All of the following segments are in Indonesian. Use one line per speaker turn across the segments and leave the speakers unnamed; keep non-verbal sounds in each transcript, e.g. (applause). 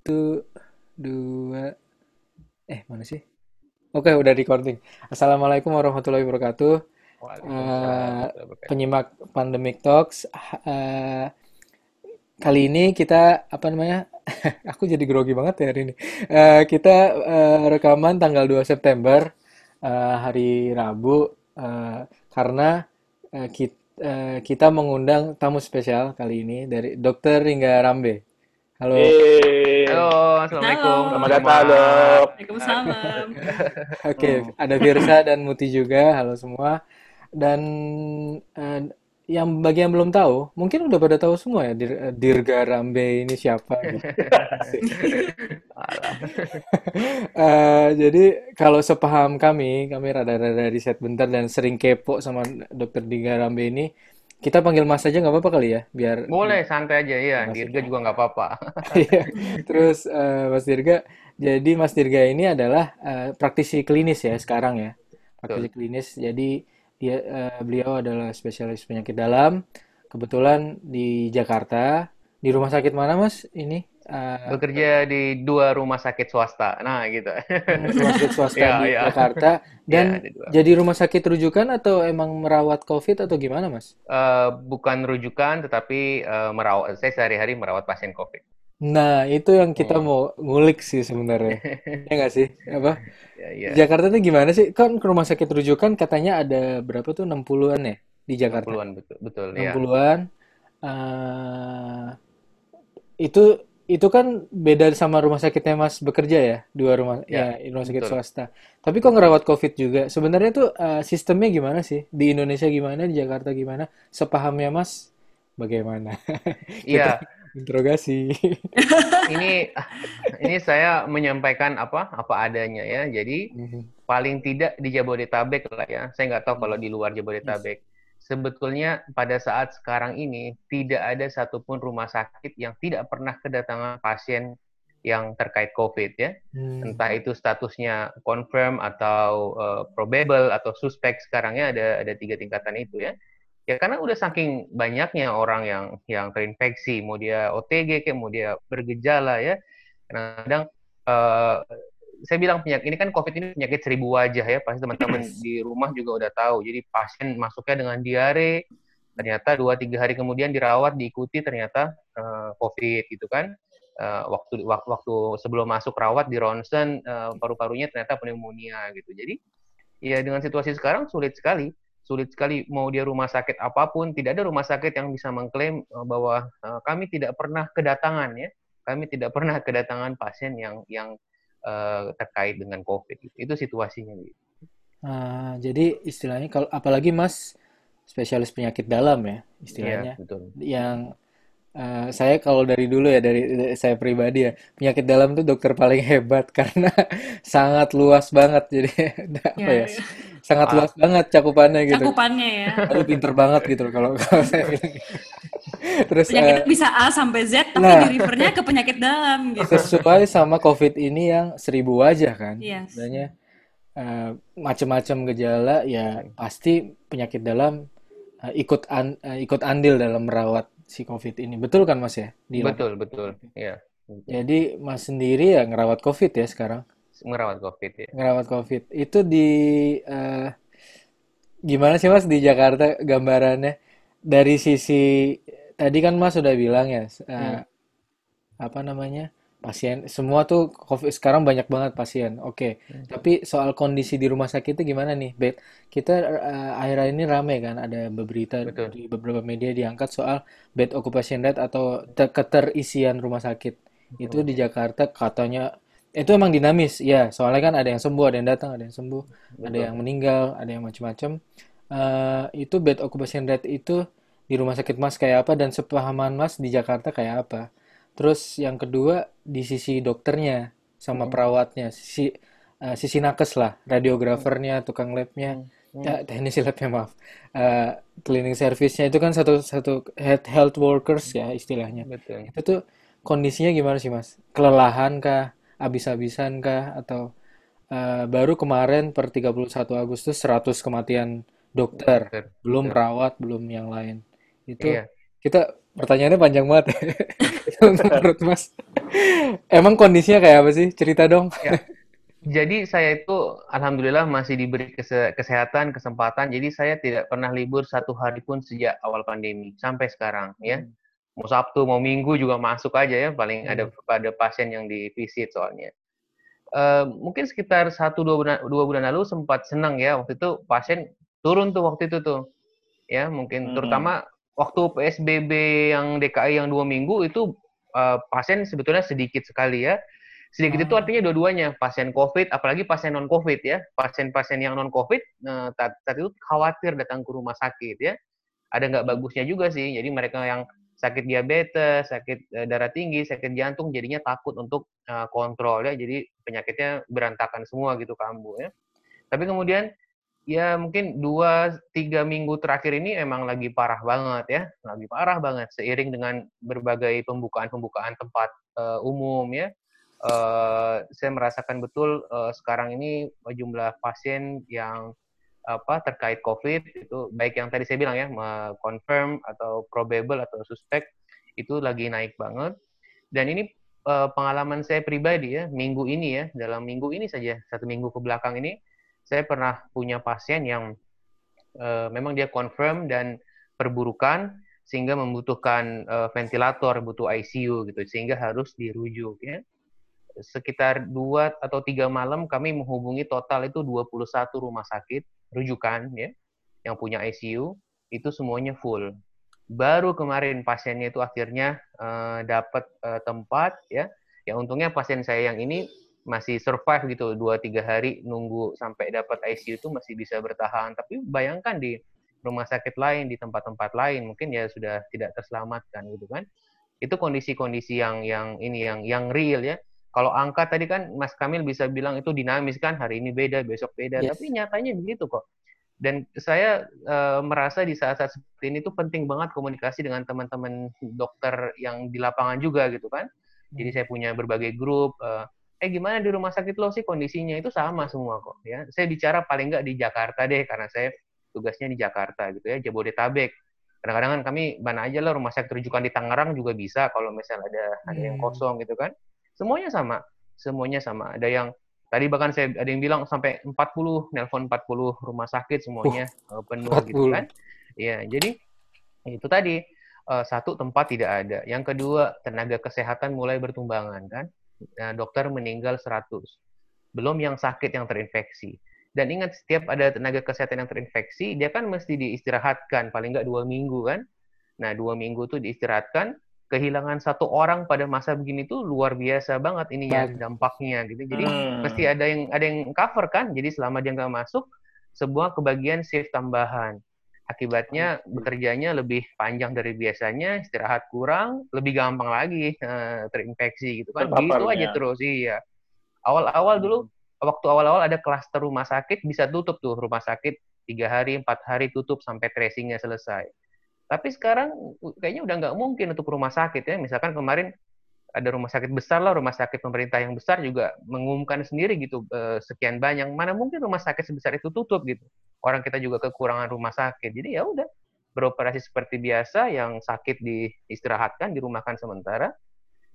Satu, dua, eh mana sih? Oke, udah recording. Assalamualaikum warahmatullahi wabarakatuh.
Wabarakatuh.
penyimak Pandemic Talks. Eh, kali ini kita apa namanya? (laughs) Aku jadi grogi banget ya hari ini. Eh, kita eh, rekaman tanggal 2 September eh, hari Rabu eh, karena eh, kit- eh, kita mengundang tamu spesial kali ini dari Dokter Ringga Rambe. Halo.
Halo,
Yeay.
assalamualaikum
Selamat
teman-teman.
datang dok.
Waalaikumsalam. (laughs)
Oke,
Hmm.
ada Virsa dan Muti juga. Halo semua. Dan eh, yang bagi yang belum tahu, mungkin udah pada tahu semua ya Dir- eh, Dirga Rambe ini siapa gitu. (laughs) Eh, jadi kalau sepaham kami, kami rada-rada riset bentar dan sering kepo sama Dokter Dirga Rambe ini, kita panggil Mas aja nggak apa-apa kali ya, biar
Boleh santai aja ya,
Mas
Dirga juga nggak apa-apa. (laughs)
Iya. Terus eh, Mas Dirga, jadi Mas Dirga ini adalah eh, praktisi klinis ya sekarang ya, praktisi
Betul.
klinis. Jadi dia eh, beliau adalah spesialis penyakit dalam. Kebetulan di Jakarta, di rumah sakit mana Mas? Ini eh,
Bekerja di dua rumah sakit swasta. Nah, gitu.
hmm, rumah sakit swasta
Ya, (laughs)
di
ya.
Jakarta
Ya, (laughs)
dan
dua.
jadi rumah sakit rujukan atau emang merawat COVID atau gimana Mas?
Eh, bukan rujukan, tetapi eh, merawat. Saya sehari-hari merawat pasien COVID.
Nah, itu yang kita
Hmm.
mau ngulik sih sebenarnya. (laughs) Ya nggak sih? Apa?
Ya, ya.
Jakarta tuh gimana sih? Kan ke rumah sakit rujukan katanya ada berapa tuh 60-an ya di Jakarta?
60-an betul, betul. Ya.
60-an. Eh, itu itu kan beda sama rumah sakitnya Mas bekerja ya, dua rumah
Ya,
ya rumah sakit
betul.
swasta. Tapi kok ngerawat COVID juga? Sebenarnya tuh eh, sistemnya gimana sih? Di Indonesia gimana? Di Jakarta gimana? Sepahamnya Mas bagaimana? (laughs)
Iya,
interogasi. (laughs)
ini ini saya menyampaikan apa apa adanya ya. Jadi
Mhm.
paling tidak di Jabodetabek lah ya. Saya nggak tahu kalau di luar. Jabodetabek. Sebetulnya pada saat sekarang ini tidak ada satupun rumah sakit yang tidak pernah kedatangan pasien yang terkait COVID ya.
Hmm.
Entah itu statusnya confirm atau eh, probable atau suspek sekarangnya ada ada tiga tingkatan itu ya. Ya karena udah saking banyaknya orang yang yang terinfeksi, mau dia OTG kayak mau dia bergejala ya. Kadang-kadang eh, saya bilang penyakit ini kan COVID ini penyakit seribu wajah ya, pasti teman-teman (clears throat) di rumah juga udah tahu. Jadi pasien masuknya dengan diare, ternyata dua tiga hari kemudian dirawat diikuti ternyata eh, COVID gitu kan. Eh, waktu waktu sebelum masuk rawat di ronsen eh, paru-parunya ternyata pneumonia gitu. Jadi ya dengan situasi sekarang sulit sekali, sulit sekali mau dia rumah sakit apa pun, tidak ada rumah sakit yang bisa mengklaim bahwa kami tidak pernah kedatangan ya, kami tidak pernah kedatangan pasien yang yang eh, terkait dengan COVID. Gitu. Itu situasinya. Gitu.
Ah, jadi istilahnya kalau apalagi Mas spesialis penyakit dalam ya
Iya,
istilahnya
betul.
yang eh, saya kalau dari dulu ya dari, dari saya pribadi ya penyakit dalam tuh dokter paling (laughs) hebat karena sangat luas banget jadi (laughs) apa ya
Ya, ya.
sangat
Ah,
luas banget cakupannya gitu
Cakupannya ya.
aduh pinter banget gitu loh kalau kalau saya bilang (laughs) (laughs) terus eh,
Penyakitnya bisa A sampai Z, tapi
nah
di refernya ke penyakit dalam gitu.
sesuai sama COVID ini yang seribu wajah kan
Yes.
sebenarnya eh, macam-macam gejala ya pasti penyakit dalam eh, ikut an- eh, ikut andil dalam merawat si COVID ini. Betul kan Mas ya? Di
betul, betul. Ya, betul.
Jadi Mas sendiri ya ngerawat COVID ya sekarang.
Merawat COVID ya.
Ngerawat COVID. Itu di eh, gimana sih Mas di Jakarta gambarannya? Dari sisi tadi kan Mas sudah bilang ya eh,
Hmm.
apa namanya? Pasien semua tuh COVID sekarang banyak banget pasien. Oke.
Hmm.
Tapi soal kondisi di rumah sakit itu gimana nih, Beb? Kita eh, akhir-akhir ini rame kan ada berita
Betul.
di beberapa media diangkat soal bed occupation rate atau te- keterisian rumah sakit. Itu
Betul.
di Jakarta katanya itu emang dinamis, ya. Soalnya kan ada yang sembuh, ada yang datang, ada yang sembuh, ada
Betul.
yang meninggal, ada yang macam-macam. Eh, itu bed occupation rate itu di rumah sakit Mas kayak apa dan sepahaman Mas di Jakarta kayak apa? Terus yang kedua di sisi dokternya sama
Hmm.
perawatnya, sisi eh, sisi nakes lah, radiografernya, tukang labnya,
Hmm.
ya teknisi labnya maaf, Eh, cleaning service-nya itu kan satu satu health health workers ya istilahnya.
Betul.
Itu tuh kondisinya gimana sih Mas? Kelelahan kah? Habis-habisan kah? Atau eh, baru kemarin per 31 Agustus 100 kematian dokter,
Dokter.
belum
Betul.
perawat, belum yang lain. Itu
Iya.
kita pertanyaannya panjang banget. (laughs) Menurut Mas. Emang kondisinya kayak apa sih? Cerita dong.
Ya. Jadi saya itu alhamdulillah masih diberi kese kesehatan, kesempatan. Jadi saya tidak pernah libur satu hari pun sejak awal pandemi sampai sekarang ya.
Hmm.
Mau Sabtu, mau Minggu juga masuk aja ya. Paling ada
Hmm.
pada pasien yang di visit soalnya. Eh, mungkin sekitar satu dua bulan dua bulan lalu sempat senang ya waktu itu pasien turun tuh waktu itu tuh ya mungkin
Hmm.
terutama waktu PSBB yang DKI yang dua minggu itu eh, pasien sebetulnya sedikit sekali ya. Sedikit itu
Ah.
artinya dua-duanya pasien COVID apalagi pasien non COVID ya. Pasien-pasien yang non COVID eh, saat, saat itu khawatir datang ke rumah sakit ya. Ada nggak bagusnya juga sih. Jadi mereka yang sakit diabetes sakit eh, darah tinggi sakit jantung jadinya takut untuk kontrol ya. Jadi penyakitnya berantakan semua gitu kambuh ya. Tapi kemudian ya mungkin dua tiga minggu terakhir ini emang lagi parah banget ya. Lagi parah banget seiring dengan berbagai pembukaan-pembukaan tempat eh, umum ya. Eh, saya merasakan betul eh, sekarang ini jumlah pasien yang apa terkait COVID itu baik yang tadi saya bilang ya confirm atau probable atau suspek itu lagi naik banget. Dan ini eh, pengalaman saya pribadi ya minggu ini ya dalam minggu ini saja satu minggu ke belakang ini saya pernah punya pasien yang eh, memang dia confirm dan perburukan sehingga membutuhkan eh, ventilator butuh ICU gitu sehingga harus dirujuk ya sekitar dua atau tiga malam kami menghubungi total itu 21 rumah sakit rujukan ya yang punya ICU itu semuanya full. Baru kemarin pasiennya itu akhirnya eh, dapat eh, tempat ya. Yang untungnya pasien saya yang ini masih survive gitu dua tiga hari nunggu sampai dapat ICU itu masih bisa bertahan. Tapi bayangkan di rumah sakit lain di tempat-tempat lain mungkin ya sudah tidak terselamatkan gitu kan. Itu kondisi-kondisi yang yang ini yang yang real ya. Kalau angka tadi kan Mas Kamil bisa bilang itu dinamis kan hari ini beda besok beda
Yes.
tapi nyatanya begitu kok. Dan saya eh, merasa di saat-saat seperti ini tuh penting banget komunikasi dengan teman-teman dokter yang di lapangan juga gitu kan. Jadi saya punya berbagai grup. Eh, eh gimana di rumah sakit lo sih kondisinya itu sama semua kok ya. Saya bicara paling nggak di Jakarta deh karena saya tugasnya di Jakarta gitu ya Jabodetabek. Kadang-kadang kan kami mana aja lah rumah sakit rujukan di Tangerang juga bisa kalau misalnya ada ada yang
Hmm.
kosong gitu kan. Semuanya sama, semuanya sama. Ada yang tadi bahkan saya ada yang bilang sampai 40 nelpon 40 rumah sakit semuanya eh, penuh gitu
40.
kan. Iya, jadi itu tadi eh, satu tempat tidak ada. Yang kedua, tenaga kesehatan mulai bertumbangan kan. Nah, dokter meninggal 100. Belum yang sakit yang terinfeksi. Dan ingat setiap ada tenaga kesehatan yang terinfeksi, dia kan mesti diistirahatkan paling nggak dua minggu kan. Nah, dua minggu tuh diistirahatkan, kehilangan satu orang pada masa begini tuh luar biasa banget ini ya dampaknya gitu. Jadi
Hmm.
mesti ada yang ada yang cover kan. Jadi selama dia nggak masuk, sebuah kebagian shift tambahan. Akibatnya bekerjanya lebih panjang dari biasanya, istirahat kurang, lebih gampang lagi eh, terinfeksi gitu kan. Begitu aja
Terpaparnya.
terus iya. Awal-awal dulu waktu awal-awal ada klaster rumah sakit bisa tutup tuh rumah sakit tiga hari empat hari tutup sampai tracingnya selesai. Tapi sekarang kayaknya udah nggak mungkin untuk rumah sakit ya. Misalkan kemarin ada rumah sakit besar lah, rumah sakit pemerintah yang besar juga mengumumkan sendiri gitu eh, sekian banyak. Mana mungkin rumah sakit sebesar itu tutup gitu. Orang kita juga kekurangan rumah sakit. Jadi ya udah beroperasi seperti biasa, yang sakit diistirahatkan, dirumahkan sementara.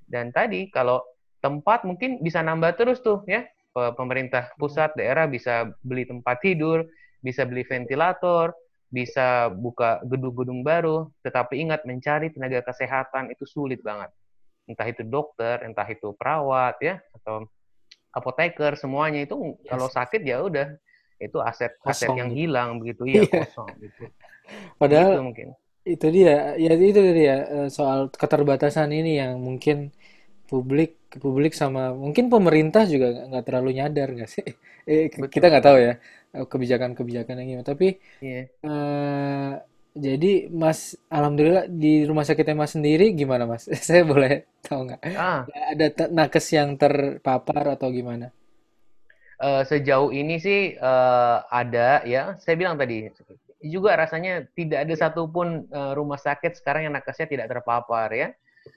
Dan tadi kalau tempat mungkin bisa nambah terus tuh ya. Pe- Pemerintah pusat, daerah bisa beli tempat tidur, bisa beli ventilator, bisa buka gedung-gedung baru. Tetapi ingat mencari tenaga kesehatan itu sulit banget. Entah itu dokter, entah itu perawat ya, atau apoteker, semuanya itu kalau sakit ya udah itu aset aset
Kosong
yang
gitu.
hilang begitu ya kosong gitu. (laughs)
Padahal
Gitu mungkin.
itu dia, ya itu dia eh, soal keterbatasan ini yang mungkin publik publik sama mungkin pemerintah juga nggak terlalu nyadar nggak sih? (laughs) Eh,
Betul.
kita nggak tahu ya eh, kebijakan-kebijakan yang gimana. Tapi
Iya.
eh, jadi Mas, alhamdulillah di rumah sakitnya Mas sendiri gimana Mas? (laughs) Saya boleh tahu nggak?
Ah,
Ada nakes yang terpapar atau gimana?
Eh, sejauh ini sih eh, ada ya. Saya bilang tadi juga rasanya tidak ada satupun eh, rumah sakit sekarang yang nakesnya tidak terpapar ya.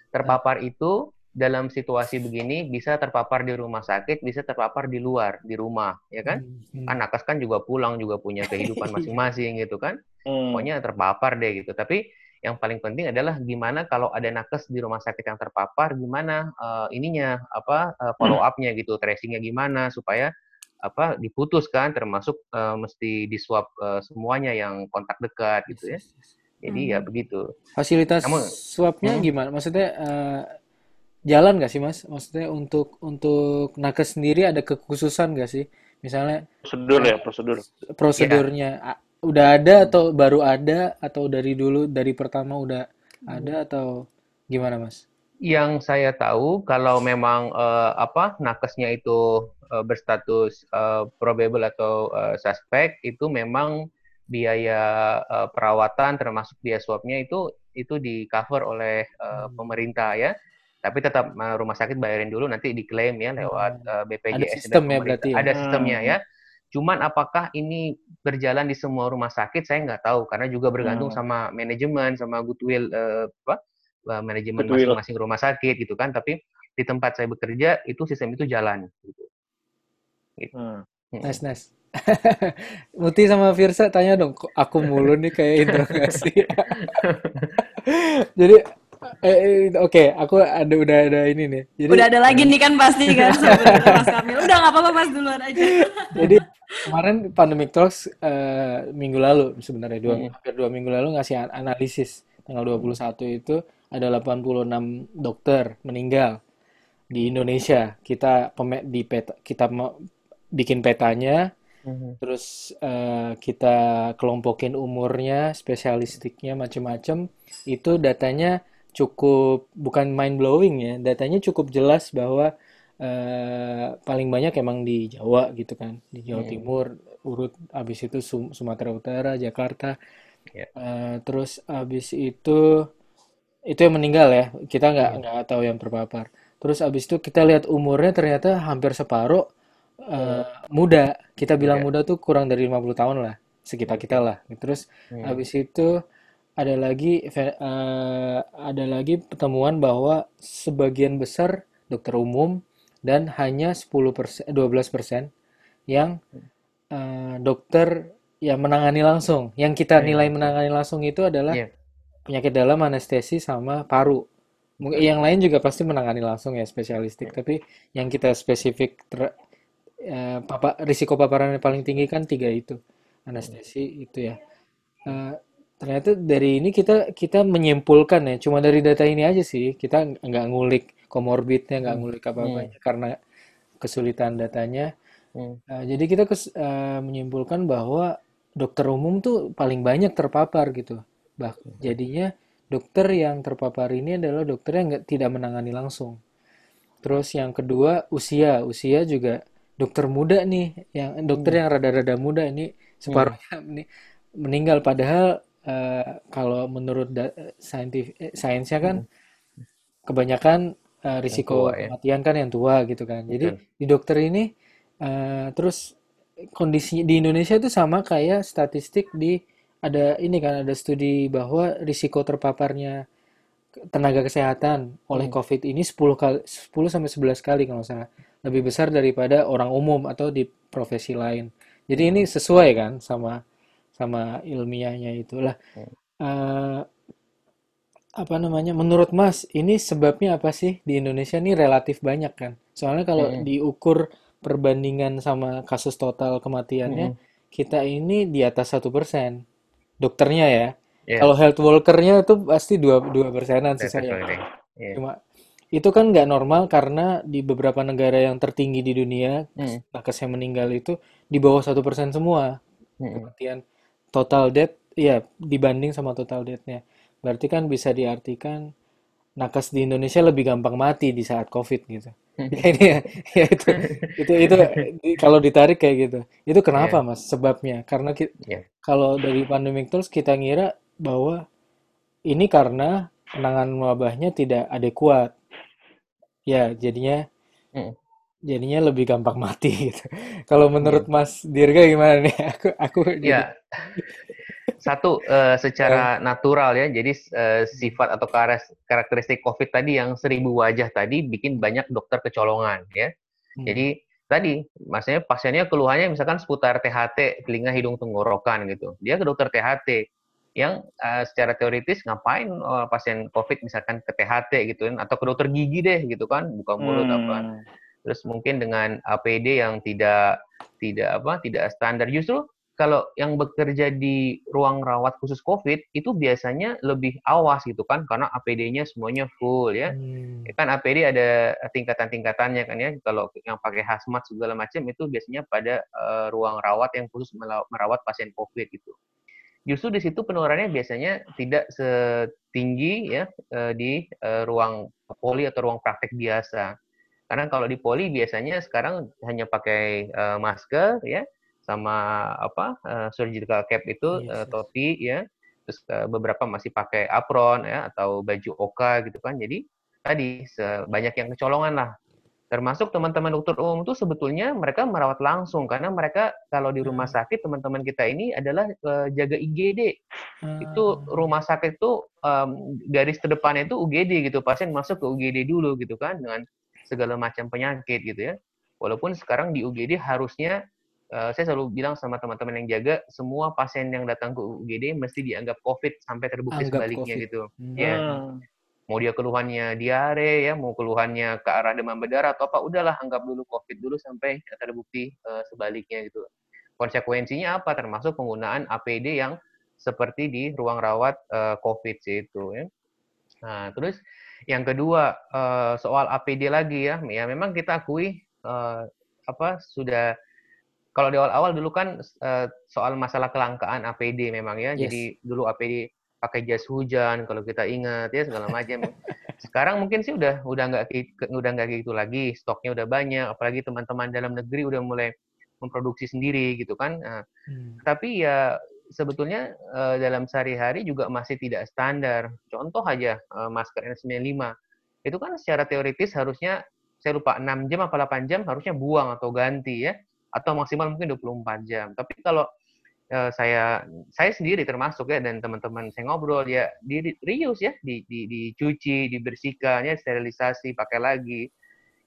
Terpapar itu dalam situasi begini bisa terpapar di rumah sakit, bisa terpapar di luar, di rumah, ya kan?
Hmm,
Kan nakes kan juga pulang juga punya kehidupan (laughs) masing-masing gitu kan.
Hmm.
Pokoknya terpapar deh gitu. Tapi yang paling penting adalah gimana kalau ada nakes di rumah sakit yang terpapar, gimana uh, ininya apa uh, follow up-nya gitu, tracing-nya gimana supaya apa diputuskan termasuk uh, mesti di swab uh, semuanya yang kontak dekat gitu ya. Jadi ya
Hmm.
begitu.
Fasilitas
Kamu
swabnya
hmm,
gimana? Maksudnya eh, jalan nggak sih Mas? Maksudnya untuk untuk nakes sendiri ada kekhususan nggak sih? Misalnya
Prosedur
eh,
ya, prosedur.
ya
prosedurnya a- udah ada atau baru ada atau dari dulu dari pertama udah ada atau gimana Mas?
Yang saya tahu kalau memang eh, apa nakesnya itu eh, berstatus eh, probable atau eh, suspek itu memang biaya eh, perawatan termasuk biaya swabnya itu itu di cover oleh eh,
Hmm.
pemerintah ya. Tapi tetap eh, rumah sakit bayarin dulu nanti diklaim ya lewat
Hmm.
eh,
Ada
BPJS dan
sistem ya berarti ya?
Ada sistemnya
Hmm.
ya. Cuman apakah ini berjalan di semua rumah sakit saya nggak tahu karena juga bergantung
Hmm.
sama manajemen sama goodwill eh, apa eh, manajemen masing-masing rumah sakit gitu kan. Tapi di tempat saya bekerja itu sistem itu jalan. Gitu. Gitu.
Hmm.
Mm-mm.
Nice nice. (laughs) Muti sama Firsa tanya dong, aku mulu nih kayak (laughs) interogasi. Jadi eh, eh, oke, aku ada udah ada ini nih. Jadi
Udah ada lagi nih kan pasti kan (laughs) Mas Kamil. Udah nggak apa-apa Mas duluan aja.
Jadi kemarin Pandemic Talks eh, minggu lalu sebenarnya dua,
Mm.
hampir dua minggu lalu ngasih an- analisis tanggal 21 itu ada 86 dokter meninggal di Indonesia. Kita di peta, kita bikin petanya,
Mhm.
terus eh, kita kelompokin umurnya, spesialistiknya macam-macam. Itu datanya cukup bukan mind blowing ya, datanya cukup jelas bahwa eh, paling banyak emang di Jawa gitu kan, di Jawa
Hmm.
Timur, urut abis itu Sum- Sumatera Utara, Jakarta,
Ya.
Eh, terus abis itu itu yang meninggal ya, kita nggak
Hmm.
nggak tahu yang terpapar. Terus abis itu kita lihat umurnya ternyata hampir separuh eh, muda. Kita bilang
Muda.
muda tuh kurang dari 50 tahun lah, sekitar kita lah. Terus
Hmm.
habis itu ada lagi eh, ada lagi pertemuan bahwa sebagian besar dokter umum dan hanya 10%, 12% yang eh, dokter yang menangani langsung. Yang kita
Iya,
nilai menangani langsung itu adalah
Iya,
penyakit dalam, anestesi sama paru. Mungkin
betul.
yang lain juga pasti menangani langsung ya spesialistik,
Iya.
tapi yang kita spesifik ter- eh, papa, risiko paparan yang paling tinggi kan tiga itu. Anestesi itu ya. Eh, ternyata dari ini kita kita menyimpulkan ya, cuma dari data ini aja sih. Kita ng- nggak ngulik komorbidnya, nggak
Hmm.
ngulik
Hmm.
apa-apanya karena kesulitan datanya.
Hmm.
Eh, jadi kita kes- eh, menyimpulkan bahwa dokter umum tuh paling banyak terpapar gitu. Bah, jadinya dokter yang terpapar ini adalah dokter yang nggak tidak menangani langsung. Terus yang kedua usia, usia juga dokter muda nih, yang dokter
Hmm.
yang rada-rada muda ini
Hmm.
separuhnya meni- meninggal. Padahal eh, kalau menurut saintif, eh, sainsnya kan
Hmm.
kebanyakan
Yang
risiko
tua ya.
kematian kan yang tua gitu kan. Jadi
Betul.
di dokter ini eh, terus kondisi di Indonesia itu sama kayak statistik di ada ini kan ada studi bahwa risiko terpaparnya tenaga kesehatan oleh
Hmm.
COVID ini 10 kali 10 sampai 11 kali kalau salah. Lebih besar daripada orang umum atau di profesi lain. Jadi ini
Hmm.
sesuai kan sama sama ilmiahnya itulah.
Hmm.
Eh, apa namanya? Menurut Mas, ini sebabnya apa sih di Indonesia ini relatif banyak kan? Soalnya kalau
Hmm.
diukur perbandingan sama kasus total kematiannya,
Hmm.
kita ini di atas satu persen. Dokternya ya.
Ya,
Kalau health workernya itu pasti dua dua persenan sih saya.
Ya.
Cuma itu kan nggak normal karena di beberapa negara yang tertinggi di dunia
Hmm.
nakes yang meninggal itu di bawah satu persen semua kematian total death ya dibanding sama total death-nya. Berarti kan bisa diartikan nakes di Indonesia lebih gampang mati di saat COVID gitu. Ya (laughs) ini ya, ya itu itu itu kalau ditarik kayak gitu. Itu kenapa
Ya,
Mas sebabnya? Karena ki-
ya.
kalau dari pandemic terus kita ngira bahwa ini karena penanganan wabahnya tidak adekuat. Ya, jadinya
Hmm.
jadinya lebih gampang mati gitu. (laughs) Kalau menurut Mas Dirga gimana nih? (laughs) Aku aku jadi
Ya, satu eh, secara natural ya. Jadi eh, sifat atau karakteristik COVID tadi yang seribu wajah tadi bikin banyak dokter kecolongan ya.
hmm,
Jadi tadi, maksudnya pasiennya keluhannya misalkan seputar THT, telinga, hidung, tenggorokan gitu. Dia ke dokter THT. yang uh, secara teoritis ngapain uh, pasien COVID misalkan ke THT gitu kan atau ke dokter gigi deh gitu kan buka mulut hmm. apa terus mungkin dengan APD yang tidak tidak apa tidak standar justru kalau yang bekerja di ruang rawat khusus COVID itu biasanya lebih awas gitu kan karena APD-nya semuanya full ya. Hmm. ya kan APD ada tingkatan-tingkatannya kan ya. Kalau yang pakai hazmat segala macam itu biasanya pada uh, ruang rawat yang khusus merawat pasien COVID gitu. Justru di situ penularannya biasanya tidak setinggi ya uh, di uh, ruang poli atau ruang praktek biasa. Karena kalau di poli biasanya sekarang hanya pakai uh, masker ya sama apa uh, surgical cap itu yes, uh, topi ya. Terus uh, beberapa masih pakai apron ya atau baju oka gitu kan. Jadi tadi banyak yang kecolongan lah. Termasuk teman-teman dokter umum itu sebetulnya mereka merawat langsung. Karena mereka kalau di rumah hmm. sakit teman-teman kita ini adalah uh, jaga IGD hmm. itu rumah sakit itu um, garis terdepannya itu UGD gitu. Pasien masuk ke UGD dulu gitu kan dengan segala macam penyakit gitu ya. Walaupun sekarang di UGD harusnya uh, saya selalu bilang sama teman-teman yang jaga, semua pasien yang datang ke UGD mesti dianggap COVID sampai terbukti Anggap sebaliknya COVID. gitu. Hmm. Ya. Mau dia keluhannya diare ya, mau keluhannya ke arah demam berdarah atau apa, udahlah anggap dulu COVID dulu sampai terbukti uh, sebaliknya gitu. Konsekuensinya apa? Termasuk penggunaan APD yang seperti di ruang rawat uh, COVID itu ya. Nah, terus yang kedua uh, soal APD lagi ya, ya memang kita akui uh, apa sudah kalau di awal-awal dulu kan uh, soal masalah kelangkaan APD memang ya. Yes. Jadi dulu APD pakai jas hujan kalau kita ingat ya segala macam. (laughs) Sekarang mungkin sih udah udah nggak udah nggak gitu lagi, stoknya udah banyak, apalagi teman-teman dalam negeri udah mulai memproduksi sendiri gitu kan. Nah, hmm. Tapi ya sebetulnya uh, dalam sehari-hari juga masih tidak standar. Contoh aja uh, masker N95 itu kan secara teoritis harusnya saya lupa 6 jam apa 8 jam harusnya buang atau ganti ya atau maksimal mungkin 24 jam. Tapi kalau uh, saya saya sendiri termasuk ya dan teman-teman saya ngobrol ya di, reuse ya, di, di, dicuci, dibersihkan ya, sterilisasi, pakai lagi.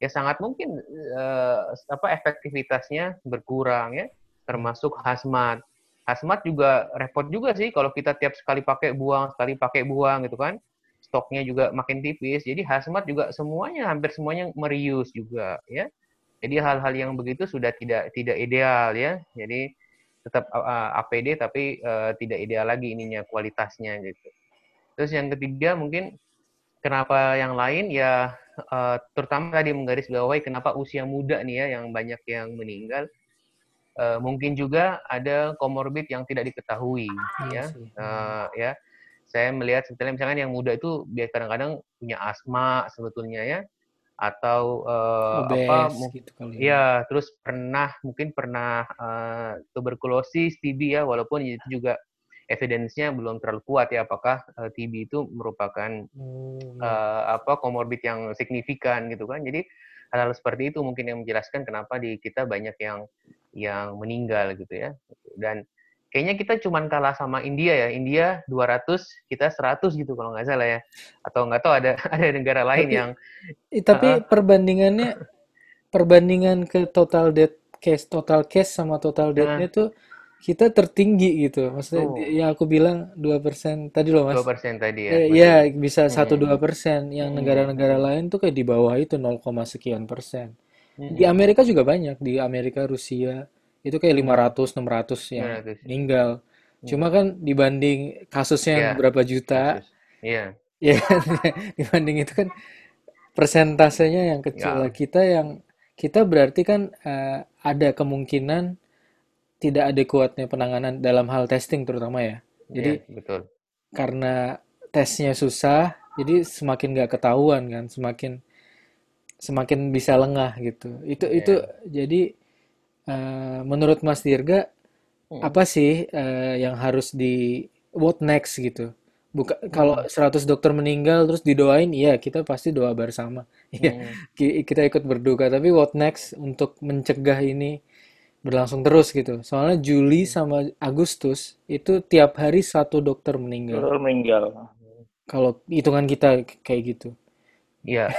Ya sangat mungkin uh, apa efektivitasnya berkurang ya, termasuk hazmat. Hazmat juga repot juga sih kalau kita tiap sekali pakai buang, sekali pakai buang gitu kan. Stoknya juga makin tipis. Jadi hazmat juga semuanya hampir semuanya mereuse juga ya jadi hal-hal yang begitu sudah tidak tidak ideal ya. Jadi tetap uh, APD tapi uh, tidak ideal lagi ininya kualitasnya gitu. Terus yang ketiga mungkin kenapa yang lain ya uh, terutama tadi menggaris bawahi kenapa usia muda nih ya yang banyak yang meninggal. Uh, mungkin juga ada komorbid yang tidak diketahui iya ya. Uh, ya. Saya melihat sebetulnya misalkan yang muda itu biar kadang-kadang punya asma sebetulnya ya atau uh, Obes, apa gitu kali ya. ya terus pernah mungkin pernah uh, tuberkulosis TB ya walaupun itu juga evidence-nya belum terlalu kuat ya apakah uh, TB itu merupakan hmm. uh, apa komorbid yang signifikan gitu kan jadi hal-hal seperti itu mungkin yang menjelaskan kenapa di kita banyak yang yang meninggal gitu ya dan kayaknya kita cuma kalah sama India ya. India 200, kita 100 gitu kalau nggak salah ya. Atau nggak tahu ada (laughs) ada negara lain
tapi,
yang
tapi uh, perbandingannya perbandingan ke total death case, total case sama total death-nya uh, tuh kita tertinggi gitu. Maksudnya oh. yang aku bilang 2% tadi loh Mas.
2% tadi ya.
Eh, ya, bisa 1 2%. persen Yang negara-negara hmm. lain tuh kayak di bawah itu 0, sekian persen. Hmm. Di Amerika juga banyak, di Amerika, Rusia, itu kayak 500 600 yang 500. meninggal. Hmm. Cuma kan dibanding kasusnya yeah. berapa juta.
Iya.
Yeah. Ya (laughs) dibanding itu kan persentasenya yang kecil. Yeah. Kita yang kita berarti kan uh, ada kemungkinan tidak adekuatnya penanganan dalam hal testing terutama ya. Jadi yeah, betul. Karena tesnya susah, jadi semakin nggak ketahuan kan, semakin semakin bisa lengah gitu. Itu yeah. itu jadi Eh, menurut Mas Dirga hmm. apa sih uh, yang harus di what next gitu? Buka hmm. kalau 100 dokter meninggal terus didoain, iya kita pasti doa bersama. (laughs) Iya, hmm. kita ikut berduka, tapi what next untuk mencegah ini berlangsung terus gitu. Soalnya Juli hmm. sama Agustus itu tiap hari satu dokter meninggal.
Meninggal.
Kalau hitungan kita kayak gitu.
Ya,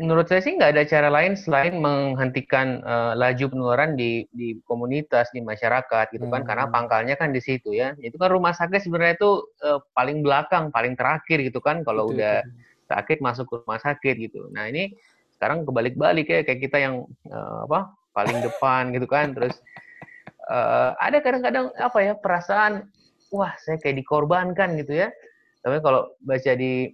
menurut saya sih nggak ada cara lain selain menghentikan uh, laju penularan di di komunitas di masyarakat gitu kan, hmm. karena pangkalnya kan di situ ya. Itu kan rumah sakit sebenarnya itu uh, paling belakang, paling terakhir gitu kan, kalau betul, udah sakit masuk ke rumah sakit gitu. Nah ini sekarang kebalik-balik ya, kayak kita yang uh, apa paling depan gitu kan, terus uh, ada kadang-kadang apa ya perasaan, wah saya kayak dikorbankan gitu ya. Tapi kalau baca di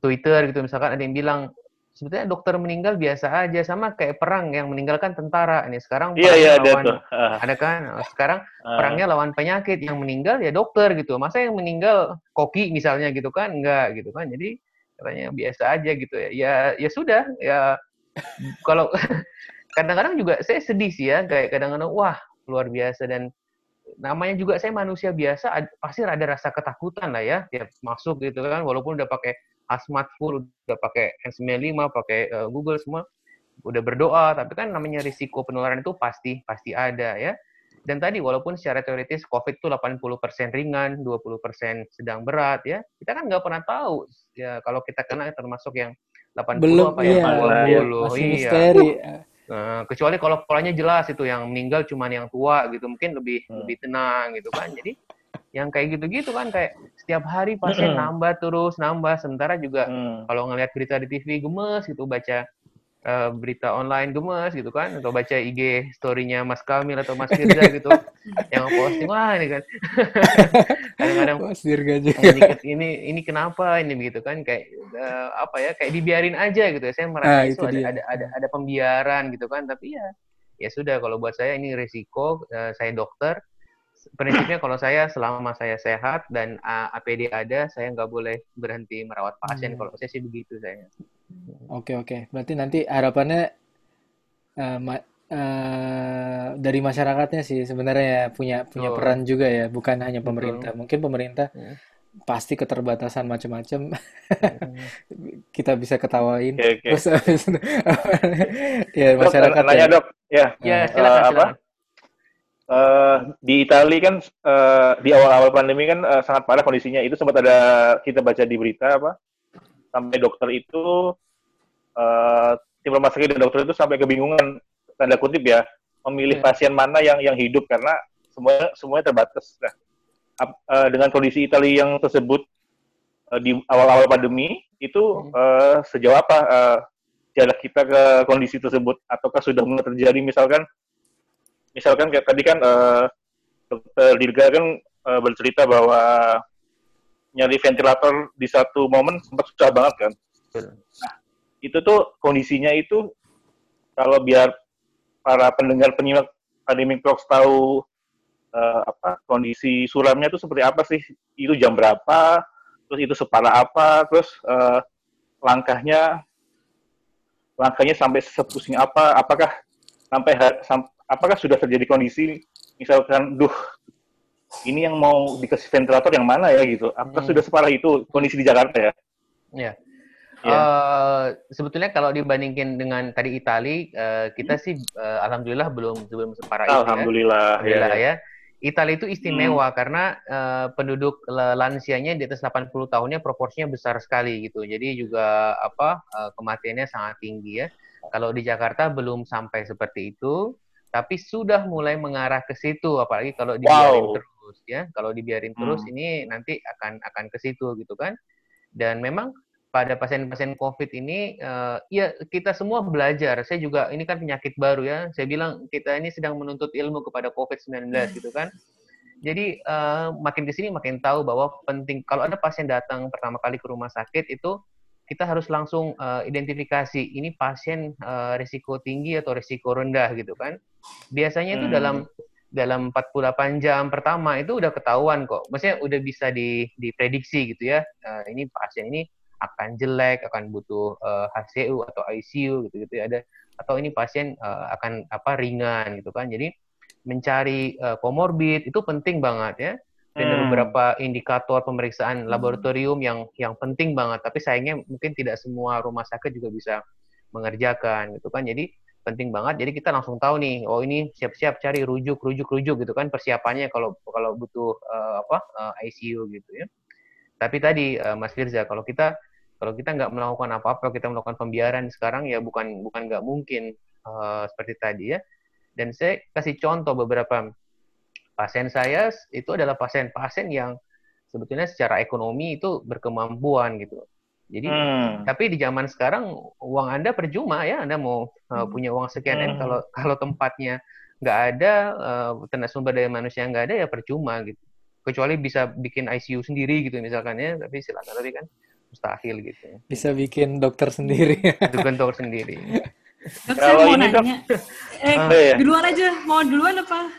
Twitter gitu misalkan ada yang bilang sebetulnya dokter meninggal biasa aja sama kayak perang yang meninggalkan tentara. Ini sekarang
iya, iya,
lawan
ada, uh.
ada kan? Nah, sekarang uh. perangnya lawan penyakit yang meninggal ya dokter gitu. Masa yang meninggal koki misalnya gitu kan? Enggak gitu kan? Jadi katanya biasa aja gitu ya. Ya ya sudah ya (laughs) kalau (laughs) kadang-kadang juga saya sedih sih ya kayak kadang-kadang wah luar biasa. Dan namanya juga saya manusia biasa pasti ada rasa ketakutan lah ya tiap masuk gitu kan walaupun udah pakai Asmat full udah pakai N95, pakai uh, Google semua, udah berdoa, tapi kan namanya risiko penularan itu pasti pasti ada ya. Dan tadi walaupun secara teoritis COVID itu 80% ringan, 20% sedang berat ya, kita kan nggak pernah tahu ya kalau kita kena termasuk yang 80
Belum,
apa
iya,
yang
20. Masih iya. misteri.
Nah, kecuali kalau polanya jelas itu yang meninggal cuma yang tua gitu, mungkin lebih hmm. lebih tenang gitu kan. Jadi yang kayak gitu-gitu kan kayak setiap hari pasien nambah terus nambah. Sementara juga mm. kalau ngelihat berita di TV gemes gitu baca uh, berita online gemes gitu kan atau baca IG storynya Mas Kamil atau Mas Firza (laughs) gitu yang posting wah ini kan. (laughs) Kadang-kadang Mas Dirga juga. Ini, ini ini kenapa ini begitu kan kayak uh, apa ya kayak dibiarin aja gitu. Ya saya merasa ah, itu, itu ada, ada ada ada pembiaran gitu kan tapi ya ya sudah kalau buat saya ini risiko uh, saya dokter prinsipnya kalau saya selama saya sehat dan uh, APD ada, saya nggak boleh berhenti merawat pasien. Hmm. Kalau saya sih begitu saya.
Oke oke, berarti nanti harapannya uh, ma uh, dari masyarakatnya sih sebenarnya ya punya punya oh. peran juga ya, bukan hanya pemerintah. Mungkin pemerintah hmm. pasti keterbatasan macam-macam. hmm. (laughs) Kita bisa ketawain. Okay, okay. Terus (laughs)
ya masyarakat. Nanya ya. dok, ya. Ya silakan. Uh, silakan. Apa? Uh, di Italia kan uh, di awal-awal pandemi kan uh, sangat parah kondisinya. Itu sempat ada kita baca di berita apa sampai dokter itu uh, tim rumah sakit dan dokter itu sampai kebingungan tanda kutip ya memilih yeah. pasien mana yang yang hidup karena semuanya semuanya terbatas. Nah, uh, dengan kondisi Italia yang tersebut uh, di awal-awal pandemi itu uh, sejauh apa uh, jarak kita ke kondisi tersebut ataukah sudah mulai terjadi misalkan misalkan kayak tadi kan uh, dokter Dirga kan uh, bercerita bahwa nyari ventilator di satu momen sempat susah banget kan. Nah, itu tuh kondisinya itu kalau biar para pendengar penyimak Academic Talks tahu uh, apa kondisi suramnya itu seperti apa sih? Itu jam berapa? Terus itu separah apa? Terus uh, langkahnya langkahnya sampai sepusing apa? Apakah sampai sam, apakah sudah terjadi kondisi misalkan, duh, ini yang mau dikasih ventilator yang mana ya gitu? Apakah hmm. sudah separah itu kondisi di Jakarta ya?
Ya. Yeah. Uh, sebetulnya kalau dibandingkan dengan tadi Itali, uh, kita hmm. sih uh, alhamdulillah belum belum separah
itu. Ya. Alhamdulillah.
Ya. Alhamdulillah ya. ya. Italia itu istimewa hmm. karena uh, penduduk lansianya di atas 80 tahunnya proporsinya besar sekali gitu. Jadi juga apa uh, kematiannya sangat tinggi ya. Kalau di Jakarta belum sampai seperti itu tapi sudah mulai mengarah ke situ apalagi kalau dibiarin wow. terus ya. Kalau dibiarin terus hmm. ini nanti akan akan ke situ gitu kan. Dan memang pada pasien-pasien COVID ini uh, ya kita semua belajar. Saya juga ini kan penyakit baru ya. Saya bilang kita ini sedang menuntut ilmu kepada COVID-19 gitu kan. Jadi uh, makin ke sini makin tahu bahwa penting kalau ada pasien datang pertama kali ke rumah sakit itu kita harus langsung uh, identifikasi ini pasien uh, risiko tinggi atau risiko rendah gitu kan. Biasanya itu hmm. dalam dalam 48 jam pertama itu udah ketahuan kok. Maksudnya udah bisa di, diprediksi gitu ya. Uh, ini pasien ini akan jelek, akan butuh uh, HCU atau ICU gitu gitu ya. Ada atau ini pasien uh, akan apa ringan gitu kan. Jadi mencari uh, komorbid itu penting banget ya dan hmm. beberapa indikator pemeriksaan hmm. laboratorium yang yang penting banget tapi sayangnya mungkin tidak semua rumah sakit juga bisa mengerjakan gitu kan jadi penting banget jadi kita langsung tahu nih oh ini siap-siap cari rujuk rujuk rujuk gitu kan persiapannya kalau kalau butuh uh, apa uh, eh, ICU gitu ya tapi tadi uh, Mas Firza kalau kita Kalau kita nggak melakukan apa-apa, kita melakukan pembiaran sekarang ya bukan bukan nggak mungkin uh, seperti tadi ya. Dan saya kasih contoh beberapa pasien saya itu adalah pasien-pasien yang sebetulnya secara ekonomi itu berkemampuan gitu. Jadi, hmm. tapi di zaman sekarang uang Anda percuma ya, Anda mau uh, punya uang sekian hmm. kalau kalau tempatnya nggak ada, uh, tenaga sumber daya manusia nggak ada ya percuma gitu. Kecuali bisa bikin ICU sendiri gitu misalkan ya, tapi silakan tapi kan mustahil gitu.
Bisa bikin dokter sendiri.
Bikin dokter sendiri. (laughs)
Dok, saya mau nanya. Dok. Eh, uh, iya. duluan aja. Mau duluan apa?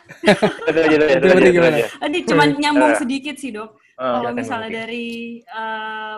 Tadi cuma nyambung sedikit sih, Dok. Uh, Kalau misalnya dari uh,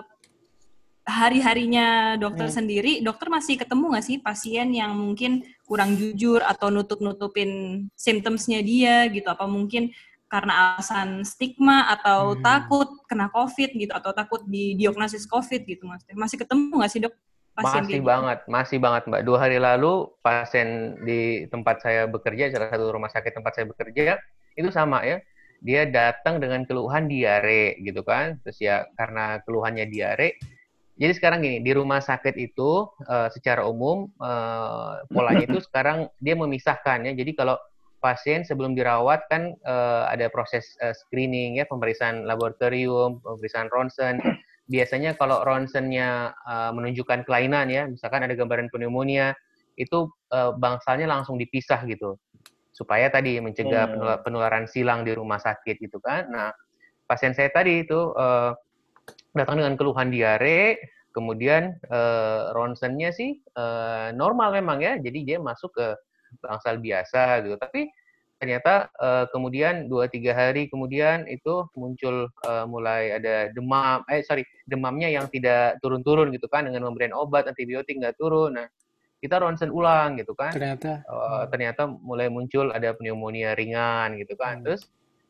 hari-harinya dokter hmm. sendiri, dokter masih ketemu nggak sih pasien yang mungkin kurang jujur atau nutup-nutupin symptomsnya dia gitu? Apa mungkin karena alasan stigma atau hmm. takut kena COVID gitu atau takut di diagnosis COVID gitu mas? Masih ketemu nggak sih dok?
Pasien masih banget, masih banget mbak. Dua hari lalu pasien di tempat saya bekerja, salah satu rumah sakit tempat saya bekerja itu sama ya. Dia datang dengan keluhan diare gitu kan, terus ya karena keluhannya diare, jadi sekarang gini, di rumah sakit itu uh, secara umum uh, polanya itu (clears throat) sekarang dia memisahkan ya. Jadi kalau pasien sebelum dirawat kan uh, ada proses uh, screening ya, pemeriksaan laboratorium, pemeriksaan ronsen. Biasanya kalau ronsennya uh, menunjukkan kelainan ya, misalkan ada gambaran pneumonia, itu uh, bangsalnya langsung dipisah gitu. Supaya tadi mencegah hmm. penularan silang di rumah sakit gitu kan. Nah, pasien saya tadi itu uh, datang dengan keluhan diare, kemudian uh, ronsennya sih uh, normal memang ya, jadi dia masuk ke bangsal biasa gitu. Tapi ternyata uh, kemudian dua tiga hari kemudian itu muncul uh, mulai ada demam, eh sorry demamnya yang tidak turun-turun gitu kan dengan memberikan obat antibiotik nggak turun. Nah kita ronsen ulang gitu kan.
Ternyata
uh, ternyata mulai muncul ada pneumonia ringan gitu kan. Hmm. Terus